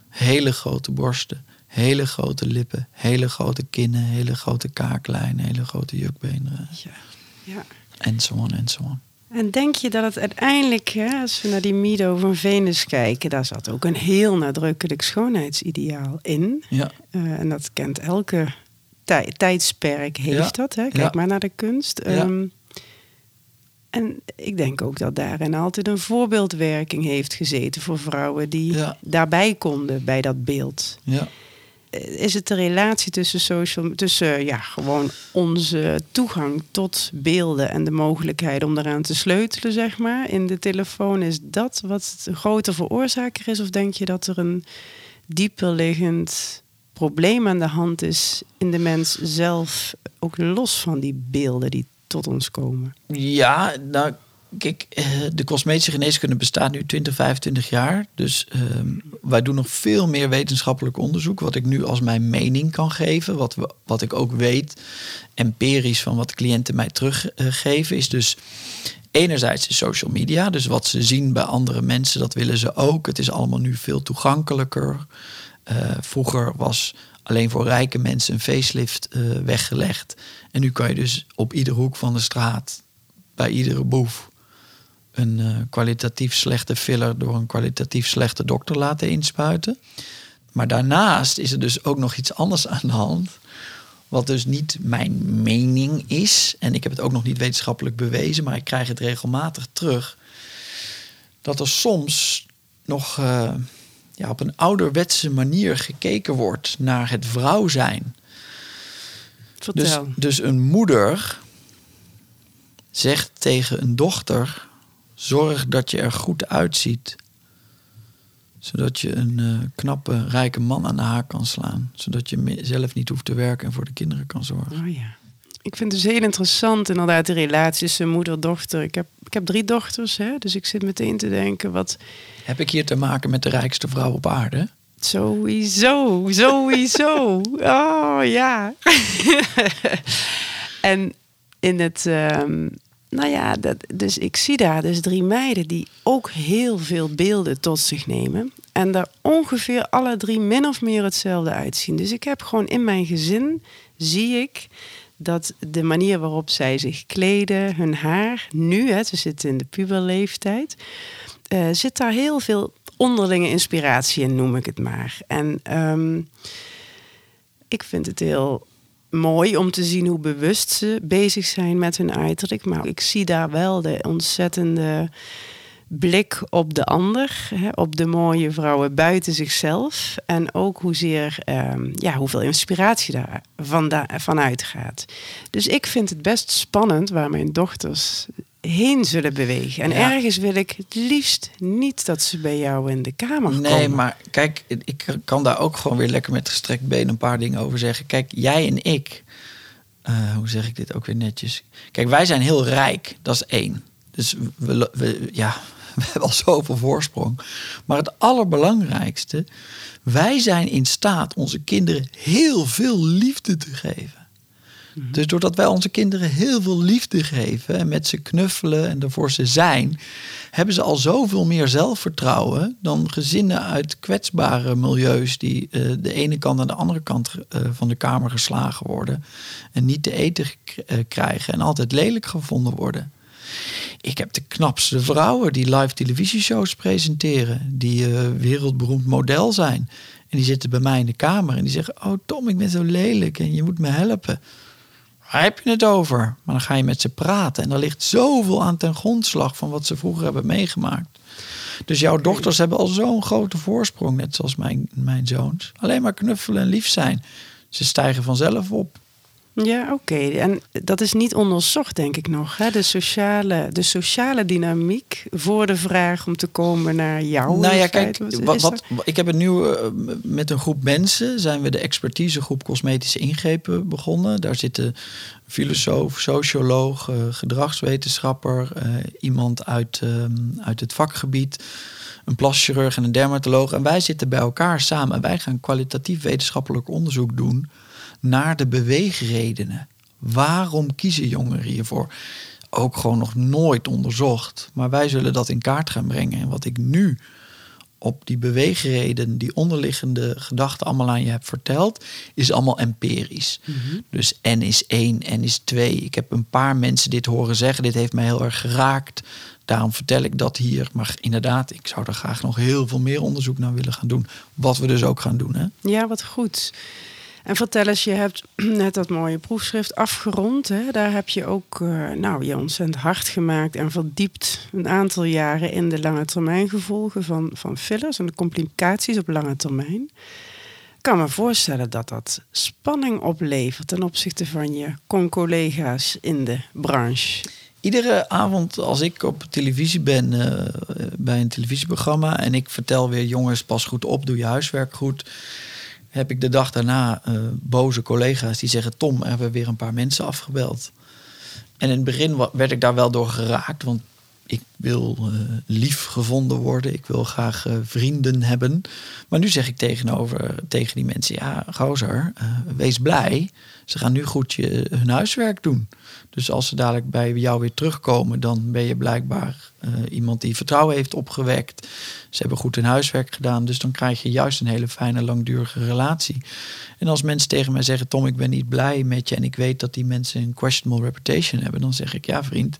hele grote borsten, hele grote lippen, hele grote kinnen, hele grote kaaklijn, hele grote jukbeenderen. Ja. ja. En zo on en zo on. En denk je dat het uiteindelijk, hè, als we naar die Mido van Venus kijken, daar zat ook een heel nadrukkelijk schoonheidsideaal in. Ja. Uh, en dat kent elke tij tijdsperk, heeft dat. Hè? Kijk Ja. maar naar de kunst. Ja. En ik denk ook dat daarin altijd een voorbeeldwerking heeft gezeten voor vrouwen die Ja. daarbij konden bij dat beeld. Ja. Eh, Is het de relatie tussen social, tussen ja, gewoon onze toegang tot beelden en de mogelijkheid om daaraan te sleutelen, zeg maar, in de telefoon, is dat wat een grote veroorzaker is? Of denk je dat er een dieper liggend probleem aan de hand is in de mens zelf, ook los van die beelden die tot ons komen? Ja, nou, kijk, eh, de cosmetische geneeskunde bestaat nu 20, 25 jaar. Dus ehm, wij doen nog veel meer wetenschappelijk onderzoek. Wat ik nu als mijn mening kan geven. Wat, we, wat ik ook weet, empirisch van wat cliënten mij teruggeven, is dus enerzijds de social media. Dus wat ze zien bij andere mensen, dat willen ze ook. Het is allemaal nu veel toegankelijker. Eh, vroeger was alleen voor rijke mensen een facelift eh, weggelegd. En nu kan je dus op iedere hoek van de straat, bij iedere boef, een eh, kwalitatief slechte filler door een kwalitatief slechte dokter laten inspuiten. Maar daarnaast is er dus ook nog iets anders aan de hand. Wat dus niet mijn mening is. En ik heb het ook nog niet wetenschappelijk bewezen, maar ik krijg het regelmatig terug. Dat er soms nog eh, ja, op een ouderwetse manier gekeken wordt naar het vrouw zijn. Dus, dus een moeder zegt tegen een dochter: zorg dat je er goed uitziet. Zodat je een eh, knappe, rijke man aan de haak kan slaan. Zodat je zelf niet hoeft te werken en voor de kinderen kan zorgen. Oh ja. Ik vind het dus heel interessant inderdaad de relatie tussen moeder en dochter. Ik heb, ik heb drie dochters, hè, dus ik zit meteen te denken wat Heb ik hier te maken met de rijkste vrouw op aarde? sowieso, sowieso. <laughs> Oh ja. <laughs> en in het, ehm, nou ja, dat, dus ik zie daar dus drie meiden die ook heel veel beelden tot zich nemen. En daar ongeveer alle drie min of meer hetzelfde uitzien. Dus ik heb gewoon in mijn gezin, zie ik dat de manier waarop zij zich kleden, hun haar, nu, hè, ze zitten in de puberleeftijd, eh, zit daar heel veel onderlinge inspiratie in, noem ik het maar. En ehm, ik vind het heel mooi om te zien hoe bewust ze bezig zijn met hun uiterlijk. Maar ik zie daar wel de ontzettende blik op de ander, hè, op de mooie vrouwen buiten zichzelf. En ook hoezeer, ehm, ja, hoeveel inspiratie daar vanda- vanuit gaat. Dus ik vind het best spannend waar mijn dochters heen zullen bewegen. En Ja. ergens wil ik het liefst niet dat ze bij jou in de kamer Nee, komen. maar kijk, ik kan daar ook gewoon weer lekker met gestrekt been een paar dingen over zeggen. Kijk, jij en ik, eh, hoe zeg ik dit ook weer netjes? Kijk, wij zijn heel rijk, dat is één. Dus we, we, ja, <laughs> we hebben al zoveel voorsprong. Maar het allerbelangrijkste, wij zijn in staat onze kinderen heel veel liefde te geven. Dus doordat wij onze kinderen heel veel liefde geven en met ze knuffelen en ervoor ze zijn, hebben ze al zoveel meer zelfvertrouwen dan gezinnen uit kwetsbare milieus die eh, de ene kant aan de andere kant eh, van de kamer geslagen worden en niet te eten eh, krijgen en altijd lelijk gevonden worden. Ik heb de knapste vrouwen die live televisieshows presenteren, die eh, wereldberoemd model zijn. En die zitten bij mij in de kamer en die zeggen: Oh Tom, ik ben zo lelijk en je moet me helpen. Waar heb je het over? Maar dan ga je met ze praten en er ligt zoveel aan ten grondslag van wat ze vroeger hebben meegemaakt. Dus jouw dochters hebben al zo'n grote voorsprong, net zoals mijn, mijn zoons. Alleen maar knuffelen en lief zijn. Ze stijgen vanzelf op. Ja, oké. En dat is niet onderzocht, denk ik nog. Hè? De, sociale, de sociale dynamiek voor de vraag om te komen naar jou. Nou ja, kijk, Wat- ik heb het nu eh, met een groep mensen, zijn we de expertisegroep cosmetische ingrepen begonnen. Daar zitten filosoof, socioloog, eh, gedragswetenschapper, eh, iemand uit, ehm, uit het vakgebied, een plaschirurg en een dermatoloog. En wij zitten bij elkaar samen en wij gaan kwalitatief wetenschappelijk onderzoek doen naar de beweegredenen. Waarom kiezen jongeren hiervoor? Ook gewoon nog nooit onderzocht. Maar wij zullen dat in kaart gaan brengen. En wat ik nu op die beweegreden, die onderliggende gedachten allemaal aan je heb verteld, is allemaal empirisch. Dus N is 1, N is 2. Ik heb een paar mensen dit horen zeggen. Dit heeft mij heel erg geraakt. Daarom vertel ik dat hier. Maar inderdaad, ik zou er graag nog heel veel meer onderzoek naar willen gaan doen. Wat we dus ook gaan doen. Hè? Ja, wat goed. En vertel eens, je hebt <clears throat> net dat mooie proefschrift afgerond. Hè? Daar heb je ook eh, nou, je ontzettend hard gemaakt en verdiept een aantal jaren in de lange termijn gevolgen van, van fillers en de complicaties op lange termijn. Ik kan me voorstellen dat dat spanning oplevert ten opzichte van je con-collega's in de branche. Iedere avond als ik op televisie ben eh, bij een televisieprogramma en ik vertel weer jongens pas goed op, doe je huiswerk goed, heb ik de dag daarna eh, boze collega's die zeggen Tom, hebben weer een paar mensen afgebeld. En in het begin werd ik daar wel door geraakt, want ik wil eh, lief gevonden worden, ik wil graag eh, vrienden hebben. Maar nu zeg ik tegenover tegen die mensen, ja, gozer, eh, wees blij. Ze gaan nu goed je, hun huiswerk doen. Dus als ze dadelijk bij jou weer terugkomen, dan ben je blijkbaar iemand die vertrouwen heeft opgewekt. Ze hebben goed hun huiswerk gedaan, dus dan krijg je juist een hele fijne, langdurige relatie. En als mensen tegen mij zeggen: Tom, ik ben niet blij met je en ik weet dat die mensen een questionable reputation hebben, dan zeg ik: Ja, vriend,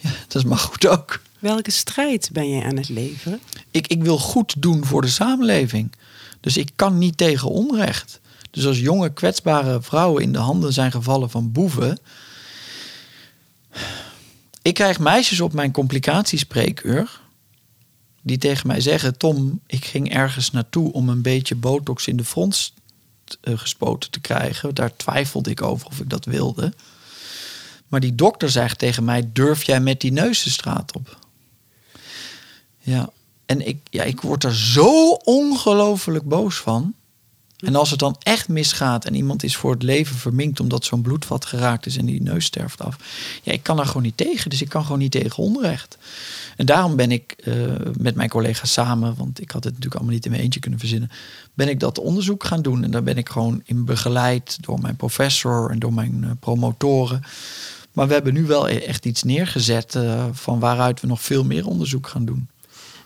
ja, <laughs> dat is maar goed ook. Welke strijd ben je aan het leveren? Ik, ik wil goed doen voor de samenleving. Dus ik kan niet tegen onrecht. Dus als jonge kwetsbare vrouwen in de handen zijn gevallen van boeven. Ik krijg meisjes op mijn complicatiespreekuur. Die tegen mij zeggen: Tom, ik ging ergens naartoe om een beetje botox in de front eh, gespoten te krijgen. Daar twijfelde ik over of ik dat wilde. Maar die dokter zegt tegen mij: Durf jij met die neus de straat op? Ja, en ik, ja, ik word er zo ongelooflijk boos van. En als het dan echt misgaat en iemand is voor het leven verminkt omdat zo'n bloedvat geraakt is en die neus sterft af. Ja, ik kan daar gewoon niet tegen. Dus ik kan gewoon niet tegen onrecht. En daarom ben ik eh, met mijn collega's samen, want ik had het natuurlijk allemaal niet in mijn eentje kunnen verzinnen, ben ik dat onderzoek gaan doen. En daar ben ik gewoon in begeleid door mijn professor en door mijn eh, promotoren. Maar we hebben nu wel e- echt iets neergezet eh, van waaruit we nog veel meer onderzoek gaan doen.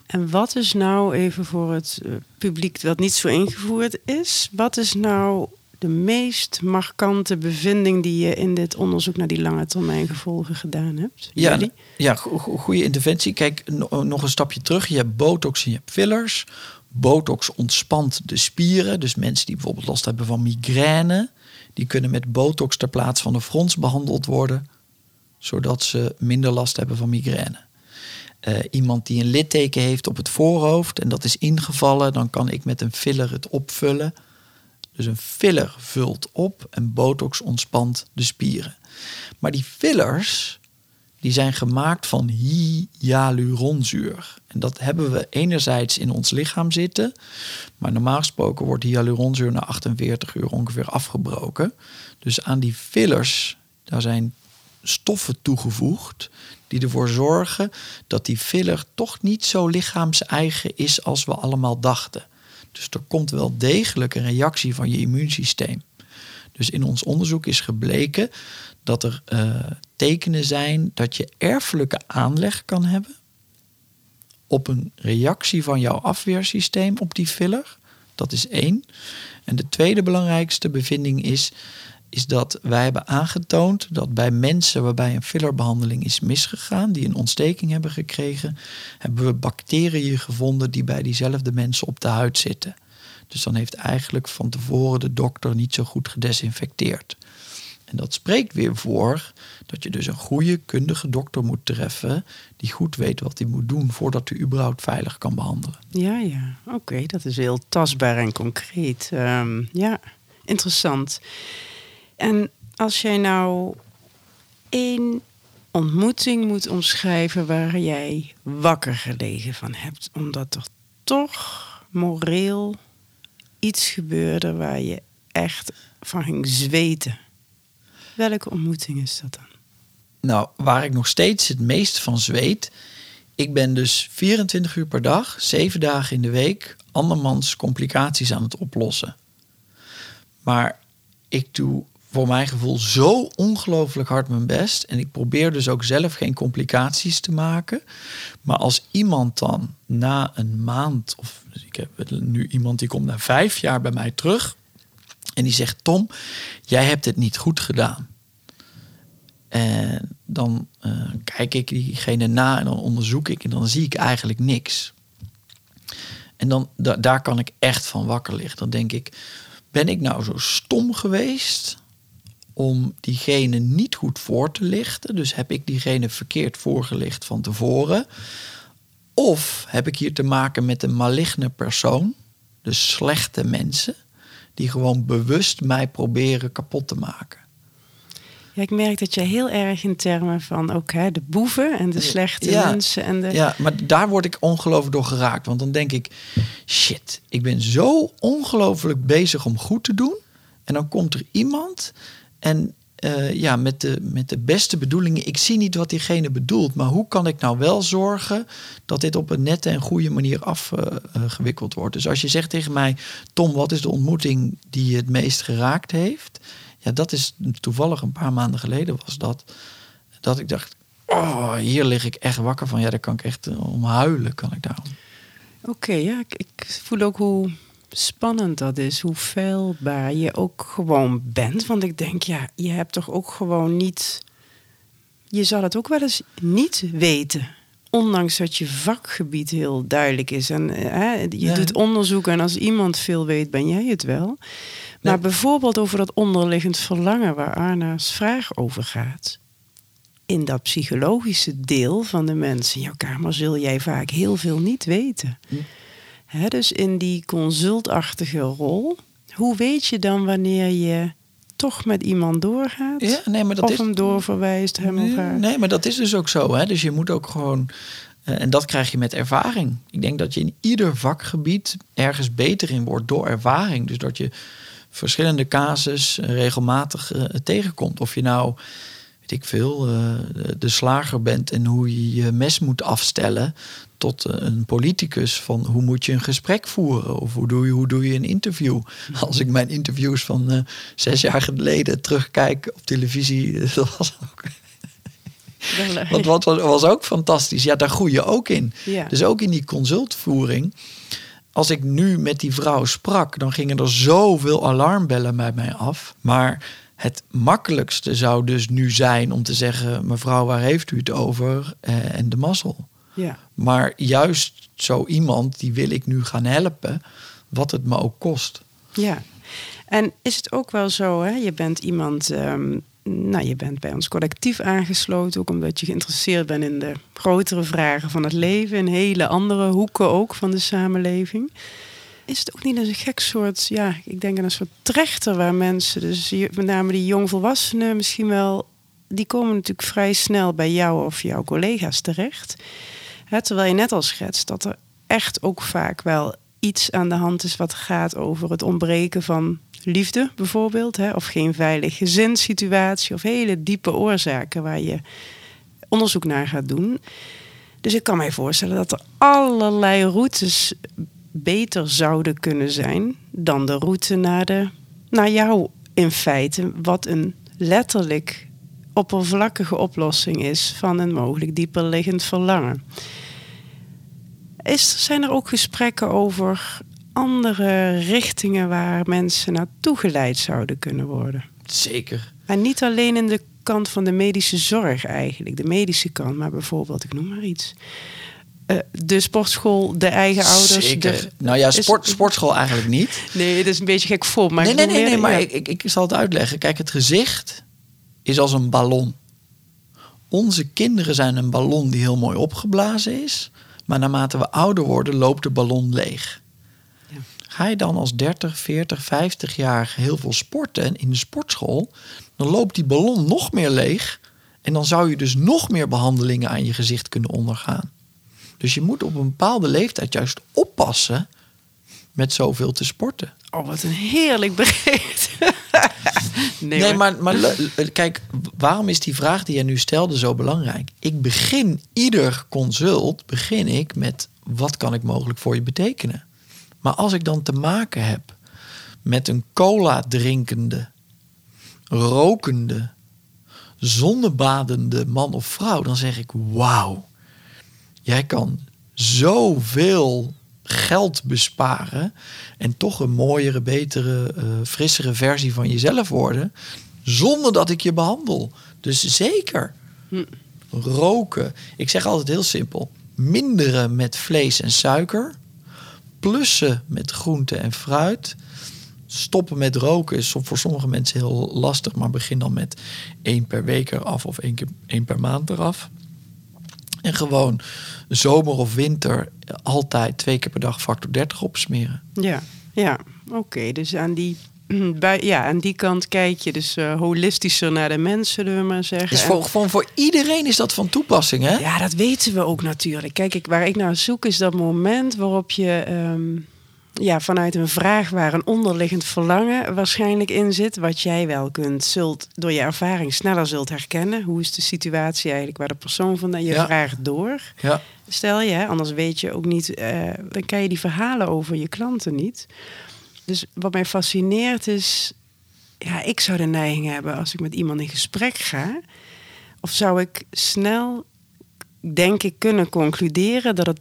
En wat is nou, even voor het eh, publiek dat niet zo ingevoerd is, wat is nou de meest markante bevinding die je in dit onderzoek naar die lange termijn gevolgen gedaan hebt? Ja, Jullie? ja go- goede interventie. Kijk, no- nog een stapje terug. Je hebt botox en je hebt fillers. Botox ontspant de spieren. Dus mensen die bijvoorbeeld last hebben van migraine... die kunnen met botox ter plaatse van de frons behandeld worden... zodat ze minder last hebben van migraine. Eh, iemand die een litteken heeft op het voorhoofd en dat is ingevallen... dan kan ik met een filler het opvullen... Dus een filler vult op en botox ontspant de spieren. Maar die fillers, die zijn gemaakt van hyaluronzuur. En dat hebben we enerzijds in ons lichaam zitten. Maar normaal gesproken wordt hyaluronzuur na 48 uur ongeveer afgebroken. Dus aan die fillers, daar zijn stoffen toegevoegd die ervoor zorgen dat die filler toch niet zo lichaams-eigen is als we allemaal dachten. Dus er komt wel degelijk een reactie van je immuunsysteem. Dus in ons onderzoek is gebleken dat er eh, tekenen zijn dat je erfelijke aanleg kan hebben op een reactie van jouw afweersysteem op die filler. Dat is één. En de tweede belangrijkste bevinding is, is dat wij hebben aangetoond dat bij mensen waarbij een fillerbehandeling is misgegaan, die een ontsteking hebben gekregen, hebben we bacteriën gevonden die bij diezelfde mensen op de huid zitten. Dus dan heeft eigenlijk van tevoren de dokter niet zo goed gedesinfecteerd. En dat spreekt weer voor dat je dus een goede, kundige dokter moet treffen. die goed weet wat hij moet doen voordat hij überhaupt veilig kan behandelen. Ja, ja. Oké, dat is heel tastbaar en concreet. Ehm, ja, interessant. En Als jij nou één ontmoeting moet omschrijven waar jij wakker gelegen van hebt, omdat er toch moreel iets gebeurde waar je echt van ging zweten. Welke ontmoeting is dat dan? Nou, waar ik nog steeds het meest van zweet. Ik ben dus 24 uur per dag, 7 dagen in de week, andermans complicaties aan het oplossen. Maar ik doe voor mijn gevoel zo ongelooflijk hard mijn best. En ik probeer dus ook zelf geen complicaties te maken. Maar als iemand dan na een maand, of ik heb nu iemand die komt na vijf jaar bij mij terug. En die zegt: Tom, jij hebt het niet goed gedaan. En dan uh, kijk ik diegene na en dan onderzoek ik en dan zie ik eigenlijk niks. En dan, da daar kan ik echt van wakker liggen. Dan denk ik, ben ik nou zo stom geweest om diegene niet goed voor te lichten? Dus heb ik diegene verkeerd voorgelicht van tevoren? Of heb ik hier te maken met een maligne persoon, dus slechte mensen, die gewoon bewust mij proberen kapot te maken? Ja, ik merk dat je heel erg in termen van ook hè, de boeven en de slechte mensen. En de... Ja, maar daar word ik ongelooflijk door geraakt. Want dan denk ik, shit, ik ben zo ongelooflijk bezig om goed te doen. En dan komt er iemand en uh, ja, met de, met de beste bedoelingen. Ik zie niet wat diegene bedoelt, maar hoe kan ik nou wel zorgen dat dit op een nette en goede manier afgewikkeld wordt? Dus als je zegt tegen mij, Tom, wat is de ontmoeting die je het meest geraakt heeft? Ja, dat is toevallig een paar maanden geleden was dat. Dat ik dacht, oh, hier lig ik echt wakker van. Ja, daar kan ik echt uh, om huilen, kan ik daarom. Oké, ja, ik, ik voel ook hoe spannend dat is, hoe feilbaar je ook gewoon bent. Want ik denk, ja, je hebt toch ook gewoon niet. Je zal het ook wel eens niet weten. Ondanks dat je vakgebied heel duidelijk is. En hè, je doet onderzoek en als iemand veel weet, ben jij het wel. Maar bijvoorbeeld over dat onderliggend verlangen waar Arna's vraag over gaat. In dat psychologische deel van de mensen in jouw kamer zul jij vaak heel veel niet weten. Dus in die consultachtige rol, hoe weet je dan wanneer je toch met iemand doorgaat? Ja, nee, maar dat of is, hem doorverwijst, hem nee, of haar? Nee, maar dat is dus ook zo. Hè? Dus je moet ook gewoon... Uh, en dat krijg je met ervaring. Ik denk dat je in ieder vakgebied ergens beter in wordt door ervaring. Dus dat je verschillende casus uh, regelmatig uh, tegenkomt. Of je nou, weet ik veel, de slager bent en hoe je je mes moet afstellen tot eh, een politicus van hoe moet je een gesprek voeren of hoe doe je, hoe doe je een interview. <laughs> Als ik mijn interviews van uh, zes jaar geleden terugkijk op televisie, <laughs> dat was ook. Wat was, was ook fantastisch. Ja, daar groei je ook in. Ja. Dus ook in die consultvoering. Als ik nu met die vrouw sprak, dan gingen er zoveel alarmbellen bij mij af. Maar het makkelijkste zou dus nu zijn om te zeggen: mevrouw, waar heeft u het over? Eh, en de mazzel. Ja. Maar juist zo iemand, die wil ik nu gaan helpen, wat het me ook kost. Ja, en is het ook wel zo, hè? je bent iemand, um, nou je bent bij ons collectief aangesloten, ook omdat je geïnteresseerd bent in de grotere vragen van het leven, in hele andere hoeken ook van de samenleving. Is het ook niet een gek soort, ja, ik denk aan een soort trechter waar mensen, dus met name die jongvolwassenen misschien wel, die komen natuurlijk vrij snel bij jou of jouw collega's terecht terwijl je net al schetst dat er echt ook vaak wel iets aan de hand is wat gaat over het ontbreken van liefde bijvoorbeeld. Hè, of geen veilige gezinssituatie of hele diepe oorzaken waar je onderzoek naar gaat doen. Dus ik kan mij voorstellen dat er allerlei routes beter zouden kunnen zijn dan de route naar, de, naar jou in feite. Wat een letterlijk oppervlakkige oplossing is van een mogelijk dieper liggend verlangen. Is, zijn er ook gesprekken over andere richtingen waar mensen naartoe geleid zouden kunnen worden? Zeker. En niet alleen in de kant van de medische zorg eigenlijk, de medische kant, maar bijvoorbeeld, ik noem maar iets. Uh, de sportschool, de eigen ouders. Zeker. De, nou ja, sport, sportschool eigenlijk niet. Nee, het is een beetje gek voor. Maar nee, nee, nee, nee, maar ik, ik, ik zal het uitleggen. Kijk, het gezicht is als een ballon. Onze kinderen zijn een ballon die heel mooi opgeblazen is. Maar naarmate we ouder worden, loopt de ballon leeg. Ga je dan als 30, 40, 50 jaar heel veel sporten in de sportschool, dan loopt die ballon nog meer leeg. En dan zou je dus nog meer behandelingen aan je gezicht kunnen ondergaan. Dus je moet op een bepaalde leeftijd juist oppassen met zoveel te sporten. Oh, wat een heerlijk bericht. Nee, maar, kijk, waarom is die vraag die je nu stelde zo belangrijk? Ik begin ieder consult begin ik met wat kan ik mogelijk voor je betekenen? Maar als ik dan te maken heb met een cola drinkende, rokende, zonnebadende man of vrouw, dan zeg ik wauw. Jij kan zoveel geld besparen en toch een mooiere, betere, eh, frissere versie van jezelf worden, zonder dat ik je behandel. Dus zeker. Roken. Ik zeg altijd heel simpel: minderen met vlees en suiker, plussen met groente en fruit. Stoppen met roken is voor sommige mensen heel lastig, maar begin dan met één per week eraf of één, keer, één per maand eraf. En gewoon zomer of winter altijd twee keer per dag factor 30 opsmeren. Ja, ja. oké. Dus aan die, <clears throat> bij, ja, aan die kant kijk je dus eh, holistischer naar de mensen, zullen we maar zeggen. Is voor, gewoon voor iedereen is dat van toepassing, hè? Ja, dat weten we ook natuurlijk. Kijk, ik, waar ik naar zoek is dat moment waarop je ehm, ja, vanuit een vraag waar een onderliggend verlangen waarschijnlijk in zit, wat jij wel kunt, zult door je ervaring sneller zult herkennen. Hoe is de situatie eigenlijk waar de persoon van je Ja. vraagt door? Ja. Stel je, anders weet je ook niet, eh, dan kan je die verhalen over je klanten niet. Dus wat mij fascineert is, ja, ik zou de neiging hebben als ik met iemand in gesprek ga, of zou ik snel, denk ik, kunnen concluderen dat het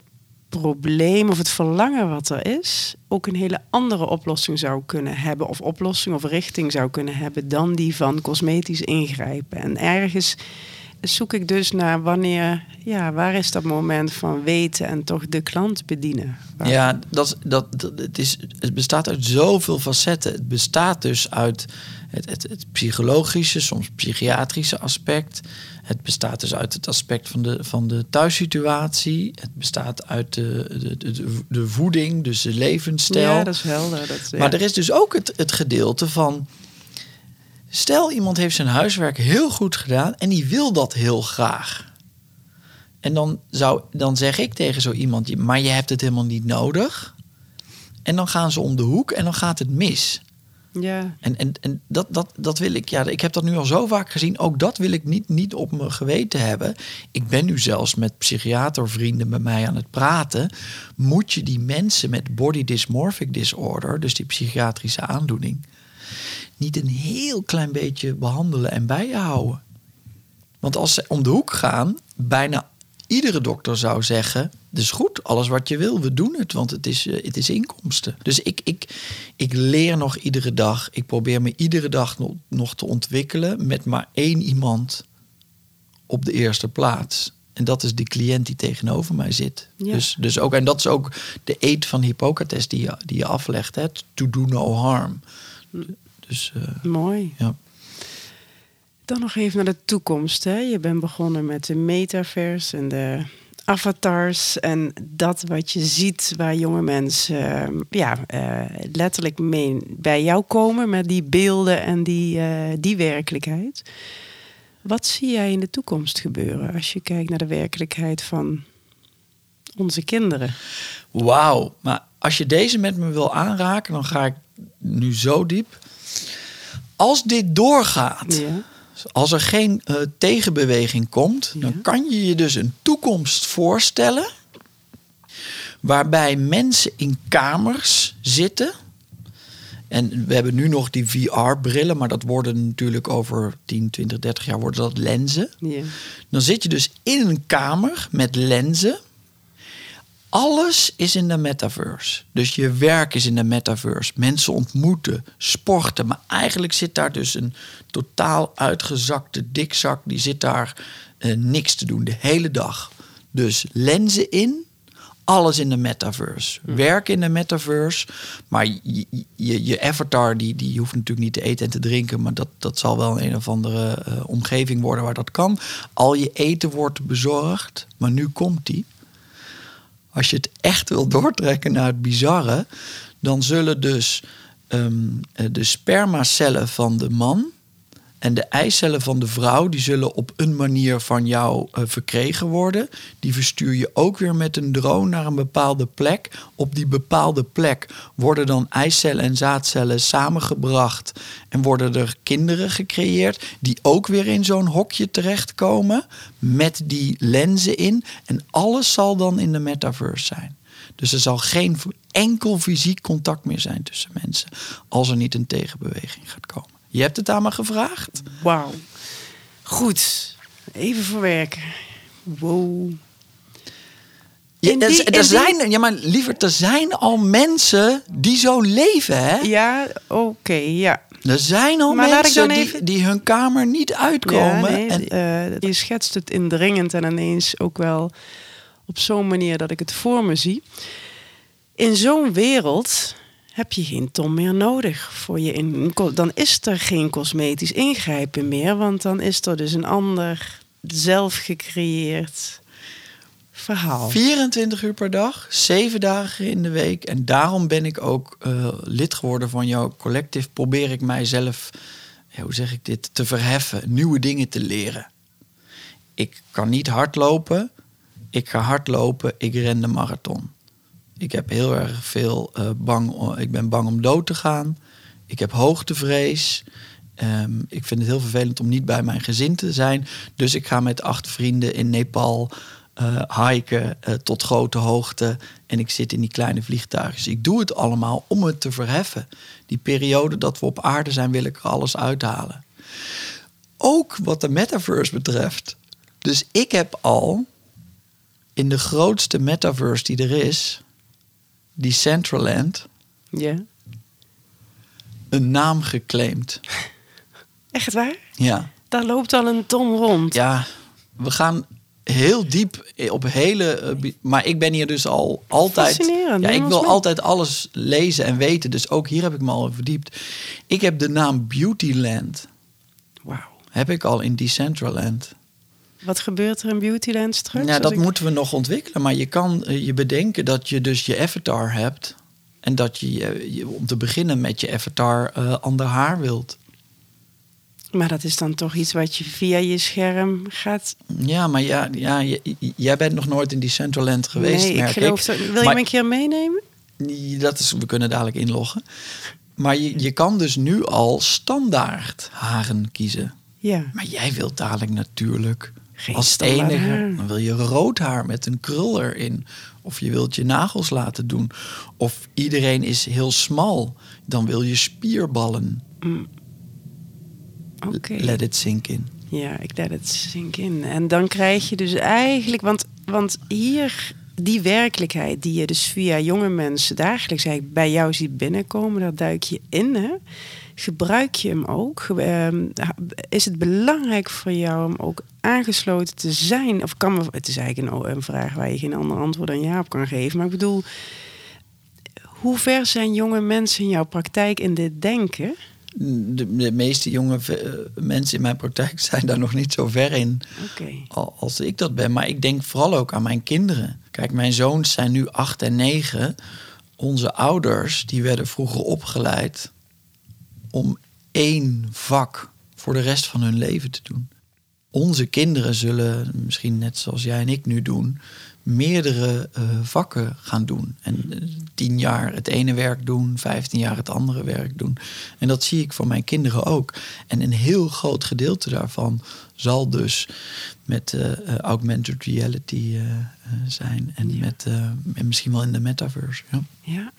probleem of het verlangen wat er is, ook een hele andere oplossing zou kunnen hebben, of oplossing of richting zou kunnen hebben dan die van cosmetisch ingrijpen. En ergens zoek ik dus naar wanneer, ja, waar is dat moment van weten en toch de klant bedienen? Ja, dat, dat, dat, het, is, het bestaat uit zoveel facetten. Het bestaat dus uit het, het psychologische, soms psychiatrische aspect. Het bestaat dus uit het aspect van de, van de thuissituatie. Het bestaat uit de, de, de, de voeding, dus de levensstijl. Ja, dat is helder. Dat, ja. Maar er is dus ook het, het gedeelte van. Stel, iemand heeft zijn huiswerk heel goed gedaan en die wil dat heel graag. En dan, zou, dan zeg ik tegen zo iemand: "Je- Maar je hebt het helemaal niet nodig. En dan gaan ze om de hoek en dan gaat het mis. Ja. En, en, en dat, dat, dat wil ik, ja, ik heb dat nu al zo vaak gezien. Ook dat wil ik niet, niet op mijn geweten hebben. Ik ben nu zelfs met psychiatervrienden bij mij aan het praten. Moet je die mensen met body dysmorphic disorder, dus die psychiatrische aandoening, niet een heel klein beetje behandelen en bij je houden? Want als ze om de hoek gaan, bijna iedere dokter zou zeggen: is goed, alles wat je wil, we doen het, want het is, eh, het is inkomsten. Dus ik, ik, ik leer nog iedere dag. Ik probeer me iedere dag nog, nog te ontwikkelen met maar één iemand op de eerste plaats. En dat is de cliënt die tegenover mij zit. Ja. Dus, dus ook, en dat is ook de eed van Hippocrates die je, die je aflegt: hè? to do no harm. Dus eh, Mooi. ja. Dan nog even naar de toekomst. Hè? Je bent begonnen met de metaverse en de avatars. En dat wat je ziet waar jonge mensen eh, ja, eh, letterlijk mee bij jou komen met die beelden en die, eh, die werkelijkheid. Wat zie jij in de toekomst gebeuren als je kijkt naar de werkelijkheid van onze kinderen? Wauw, maar als je deze met me wil aanraken, dan ga ik nu zo diep. Als dit doorgaat, Ja. Als er geen eh, tegenbeweging komt, Ja. dan kan je je dus een toekomst voorstellen waarbij mensen in kamers zitten. En we hebben nu nog die VR-brillen, maar dat worden natuurlijk over 10, 20, 30 jaar worden dat lenzen. Ja. Dan zit je dus in een kamer met lenzen. Alles is in de metaverse. Dus je werk is in de metaverse. Mensen ontmoeten, sporten. Maar eigenlijk zit daar dus een totaal uitgezakte dikzak. Die zit daar eh, niks te doen de hele dag. Dus lenzen in, alles in de metaverse. Werk in de metaverse. Maar je, je, je avatar, die, die hoeft natuurlijk niet te eten en te drinken. Maar dat, dat zal wel een of andere eh, omgeving worden waar dat kan. Al je eten wordt bezorgd. Maar nu komt die. Als je het echt wil doortrekken naar het bizarre, dan zullen dus ehm, eh, de spermacellen van de man En de eicellen van de vrouw die zullen op een manier van jou eh, verkregen worden. Die verstuur je ook weer met een drone naar een bepaalde plek. Op die bepaalde plek worden dan eicellen en zaadcellen samengebracht. En worden er kinderen gecreëerd die ook weer in zo'n hokje terechtkomen. Met die lenzen in. En alles zal dan in de metaverse zijn. Dus er zal geen enkel fysiek contact meer zijn tussen mensen. Als er niet een tegenbeweging gaat komen. Je hebt het aan me gevraagd. Wauw. Goed. Even verwerken. Wow. Ja, er, er die- zijn, ja, maar liever, er zijn al mensen die zo leven, hè? Ja, oké, ja. Er zijn al Maar mensen die, even- die hun kamer niet uitkomen. Ja, nee, en, eh, je schetst het indringend en ineens ook wel op zo'n manier dat ik het voor me zie. In zo'n wereld heb je geen Tom meer nodig voor je in. Dan is er geen cosmetisch ingrijpen meer, want dan is er dus een ander zelf gecreëerd verhaal. 24 uur per dag, 7 dagen in de week. En daarom ben ik ook eh, lid geworden van jouw collectief. Probeer ik mijzelf, ja, hoe zeg ik dit, te verheffen, nieuwe dingen te leren. Ik kan niet hardlopen. Ik ga hardlopen. Ik ren de marathon. Ik heb heel erg veel eh, bang. Ik ben bang om dood te gaan. Ik heb hoogtevrees. Ehm, ik vind het heel vervelend om niet bij mijn gezin te zijn. Dus ik ga met acht vrienden in Nepal eh hiken eh, tot grote hoogte. En ik zit in die kleine vliegtuigjes. Ik doe het allemaal om het te verheffen. Die periode dat we op aarde zijn, wil ik er alles uithalen. Ook wat de metaverse betreft. Dus ik heb al in de grootste metaverse die er is, die Centraland, Ja. een naam geclaimd. <laughs> Echt waar? Ja. Daar loopt al een Tom rond. Ja, we gaan heel diep op hele. eh, Maar ik ben hier dus al altijd. Fascinerend, Ja, ik wil altijd alles lezen en weten. Dus ook hier heb ik me al verdiept. Ik heb de naam Beautyland. Wauw. Heb ik al in Decentraland. Wat gebeurt er in Beautyland straks? Ja, dat ik- moeten we nog ontwikkelen. Maar je kan eh, je bedenken dat je dus je avatar hebt. En dat je, eh, je om te beginnen met je avatar eh, ander haar wilt. Maar dat is dan toch iets wat je via je scherm gaat... Ja, maar ja, ja, j- jij bent nog nooit in Decentraland geweest, nee, ik merk geloof dat... Wil je me een keer meenemen? Dat is, we kunnen dadelijk inloggen. Maar je, je kan dus nu al standaard haren kiezen. Ja. Maar jij wilt dadelijk natuurlijk Geen als enige... Dan wil je rood haar met een krul erin. Of je wilt je nagels laten doen. Of iedereen is heel smal. Dan wil je spierballen. Oké. Let it sink in. Ja, ik let het zink in. En dan krijg je dus eigenlijk... Want, want hier, die werkelijkheid die je dus via jonge mensen dagelijks bij jou ziet binnenkomen... daar duik je in, hè? Gebruik je hem ook? Ehm, is het belangrijk voor jou om ook aangesloten te zijn? Of kan me, het is eigenlijk een, een vraag waar je geen ander antwoord dan ja op kan geven. Maar ik bedoel, hoe ver zijn jonge mensen in jouw praktijk in dit denken? De, de meeste jonge eh, mensen in mijn praktijk <laughs> zijn daar nog niet zo ver in. Als ik dat ben. Maar ik denk vooral ook aan mijn kinderen. Kijk, mijn zoons zijn nu acht en negen. Onze ouders, die werden vroeger opgeleid om één vak voor de rest van hun leven te doen. Onze kinderen zullen, misschien net zoals jij en ik nu doen, meerdere eh, vakken gaan doen. En eh, tien jaar het ene werk doen, vijftien jaar het andere werk doen. En dat zie ik voor mijn kinderen ook. En een heel groot gedeelte daarvan zal dus met eh, augmented reality zijn. En, met, en misschien wel in de metaverse. Ja. Ja,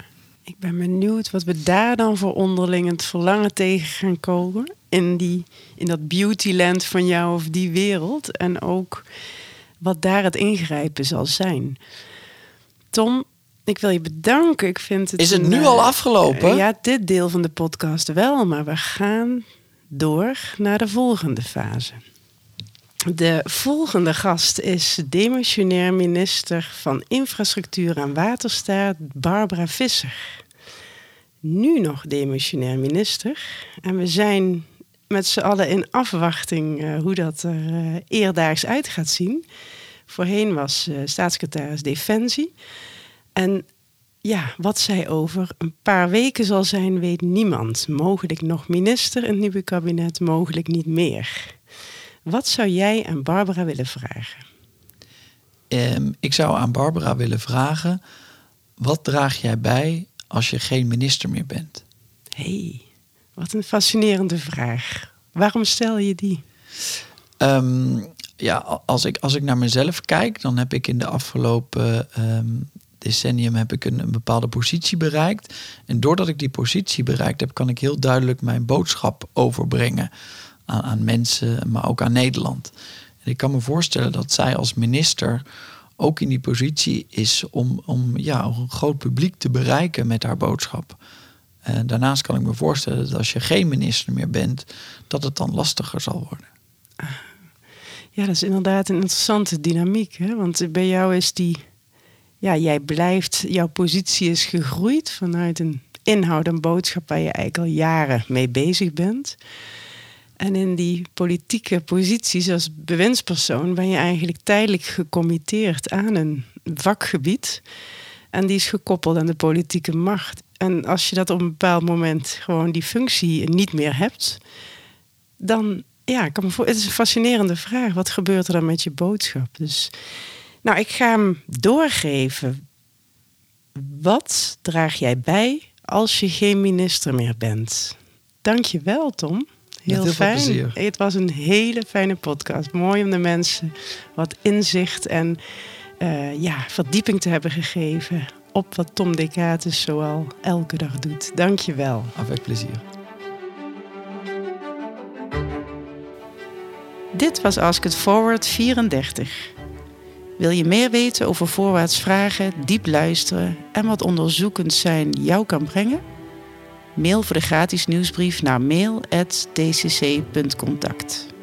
ik ben benieuwd wat we daar dan voor onderling het verlangen tegen gaan komen. In, die, in dat beautyland van jou of die wereld. En ook wat daar het ingrijpen zal zijn. Tom, ik wil je bedanken. Ik vind het Is het nu eh, al afgelopen? ja, dit deel van de podcast wel. Maar we gaan door naar de volgende fase. De volgende gast is demissionair minister van Infrastructuur en Waterstaat Barbara Visser. Nu nog demissionair minister. En we zijn met z'n allen in afwachting eh, hoe dat er eh, eerdaags uit gaat zien. Voorheen was eh, staatssecretaris Defensie. En ja, wat zij over een paar weken zal zijn, weet niemand. Mogelijk nog minister in het nieuwe kabinet, mogelijk niet meer. Wat zou jij aan Barbara willen vragen? Ehm, ik zou aan Barbara willen vragen: wat draag jij bij als je geen minister meer bent? hey, wat een fascinerende vraag. Waarom stel je die? Ehm, ja, als ik, als ik naar mezelf kijk, dan heb ik in de afgelopen ehm, decennium heb ik een, een, bepaalde positie bereikt. En doordat ik die positie bereikt heb, kan ik heel duidelijk mijn boodschap overbrengen aan, mensen, maar ook aan Nederland. Ik kan me voorstellen dat zij als minister ook in die positie is om, om ja, een groot publiek te bereiken met haar boodschap. Daarnaast kan ik me voorstellen dat als je geen minister meer bent, dat het dan lastiger zal worden. Ja, dat is inderdaad een interessante dynamiek. Hè? Want bij jou is die, ja, jij blijft, jouw positie is gegroeid vanuit een inhoud en boodschap waar je eigenlijk al jaren mee bezig bent. En in die politieke posities als bewindspersoon ben je eigenlijk tijdelijk gecommitteerd aan een vakgebied. En die is gekoppeld aan de politieke macht. En als je dat op een bepaald moment gewoon die functie niet meer hebt, dan ja, kan me voor, het is een fascinerende vraag. Wat gebeurt er dan met je boodschap? Dus, nou, ik ga hem doorgeven. Wat draag jij bij als je geen minister meer bent? Dank je wel, Tom. Heel, heel fijn. Plezier. Het was een hele fijne podcast. Mooi om de mensen wat inzicht en uh, ja, verdieping te hebben gegeven op wat Tom Decatus zoal elke dag doet. Dank je wel. Avec plezier. Dit was Ask It Forward 34. Wil je meer weten over voorwaarts vragen, diep luisteren en wat onderzoekend zijn jou kan brengen? Mail voor de gratis nieuwsbrief naar mail.dcc.contact.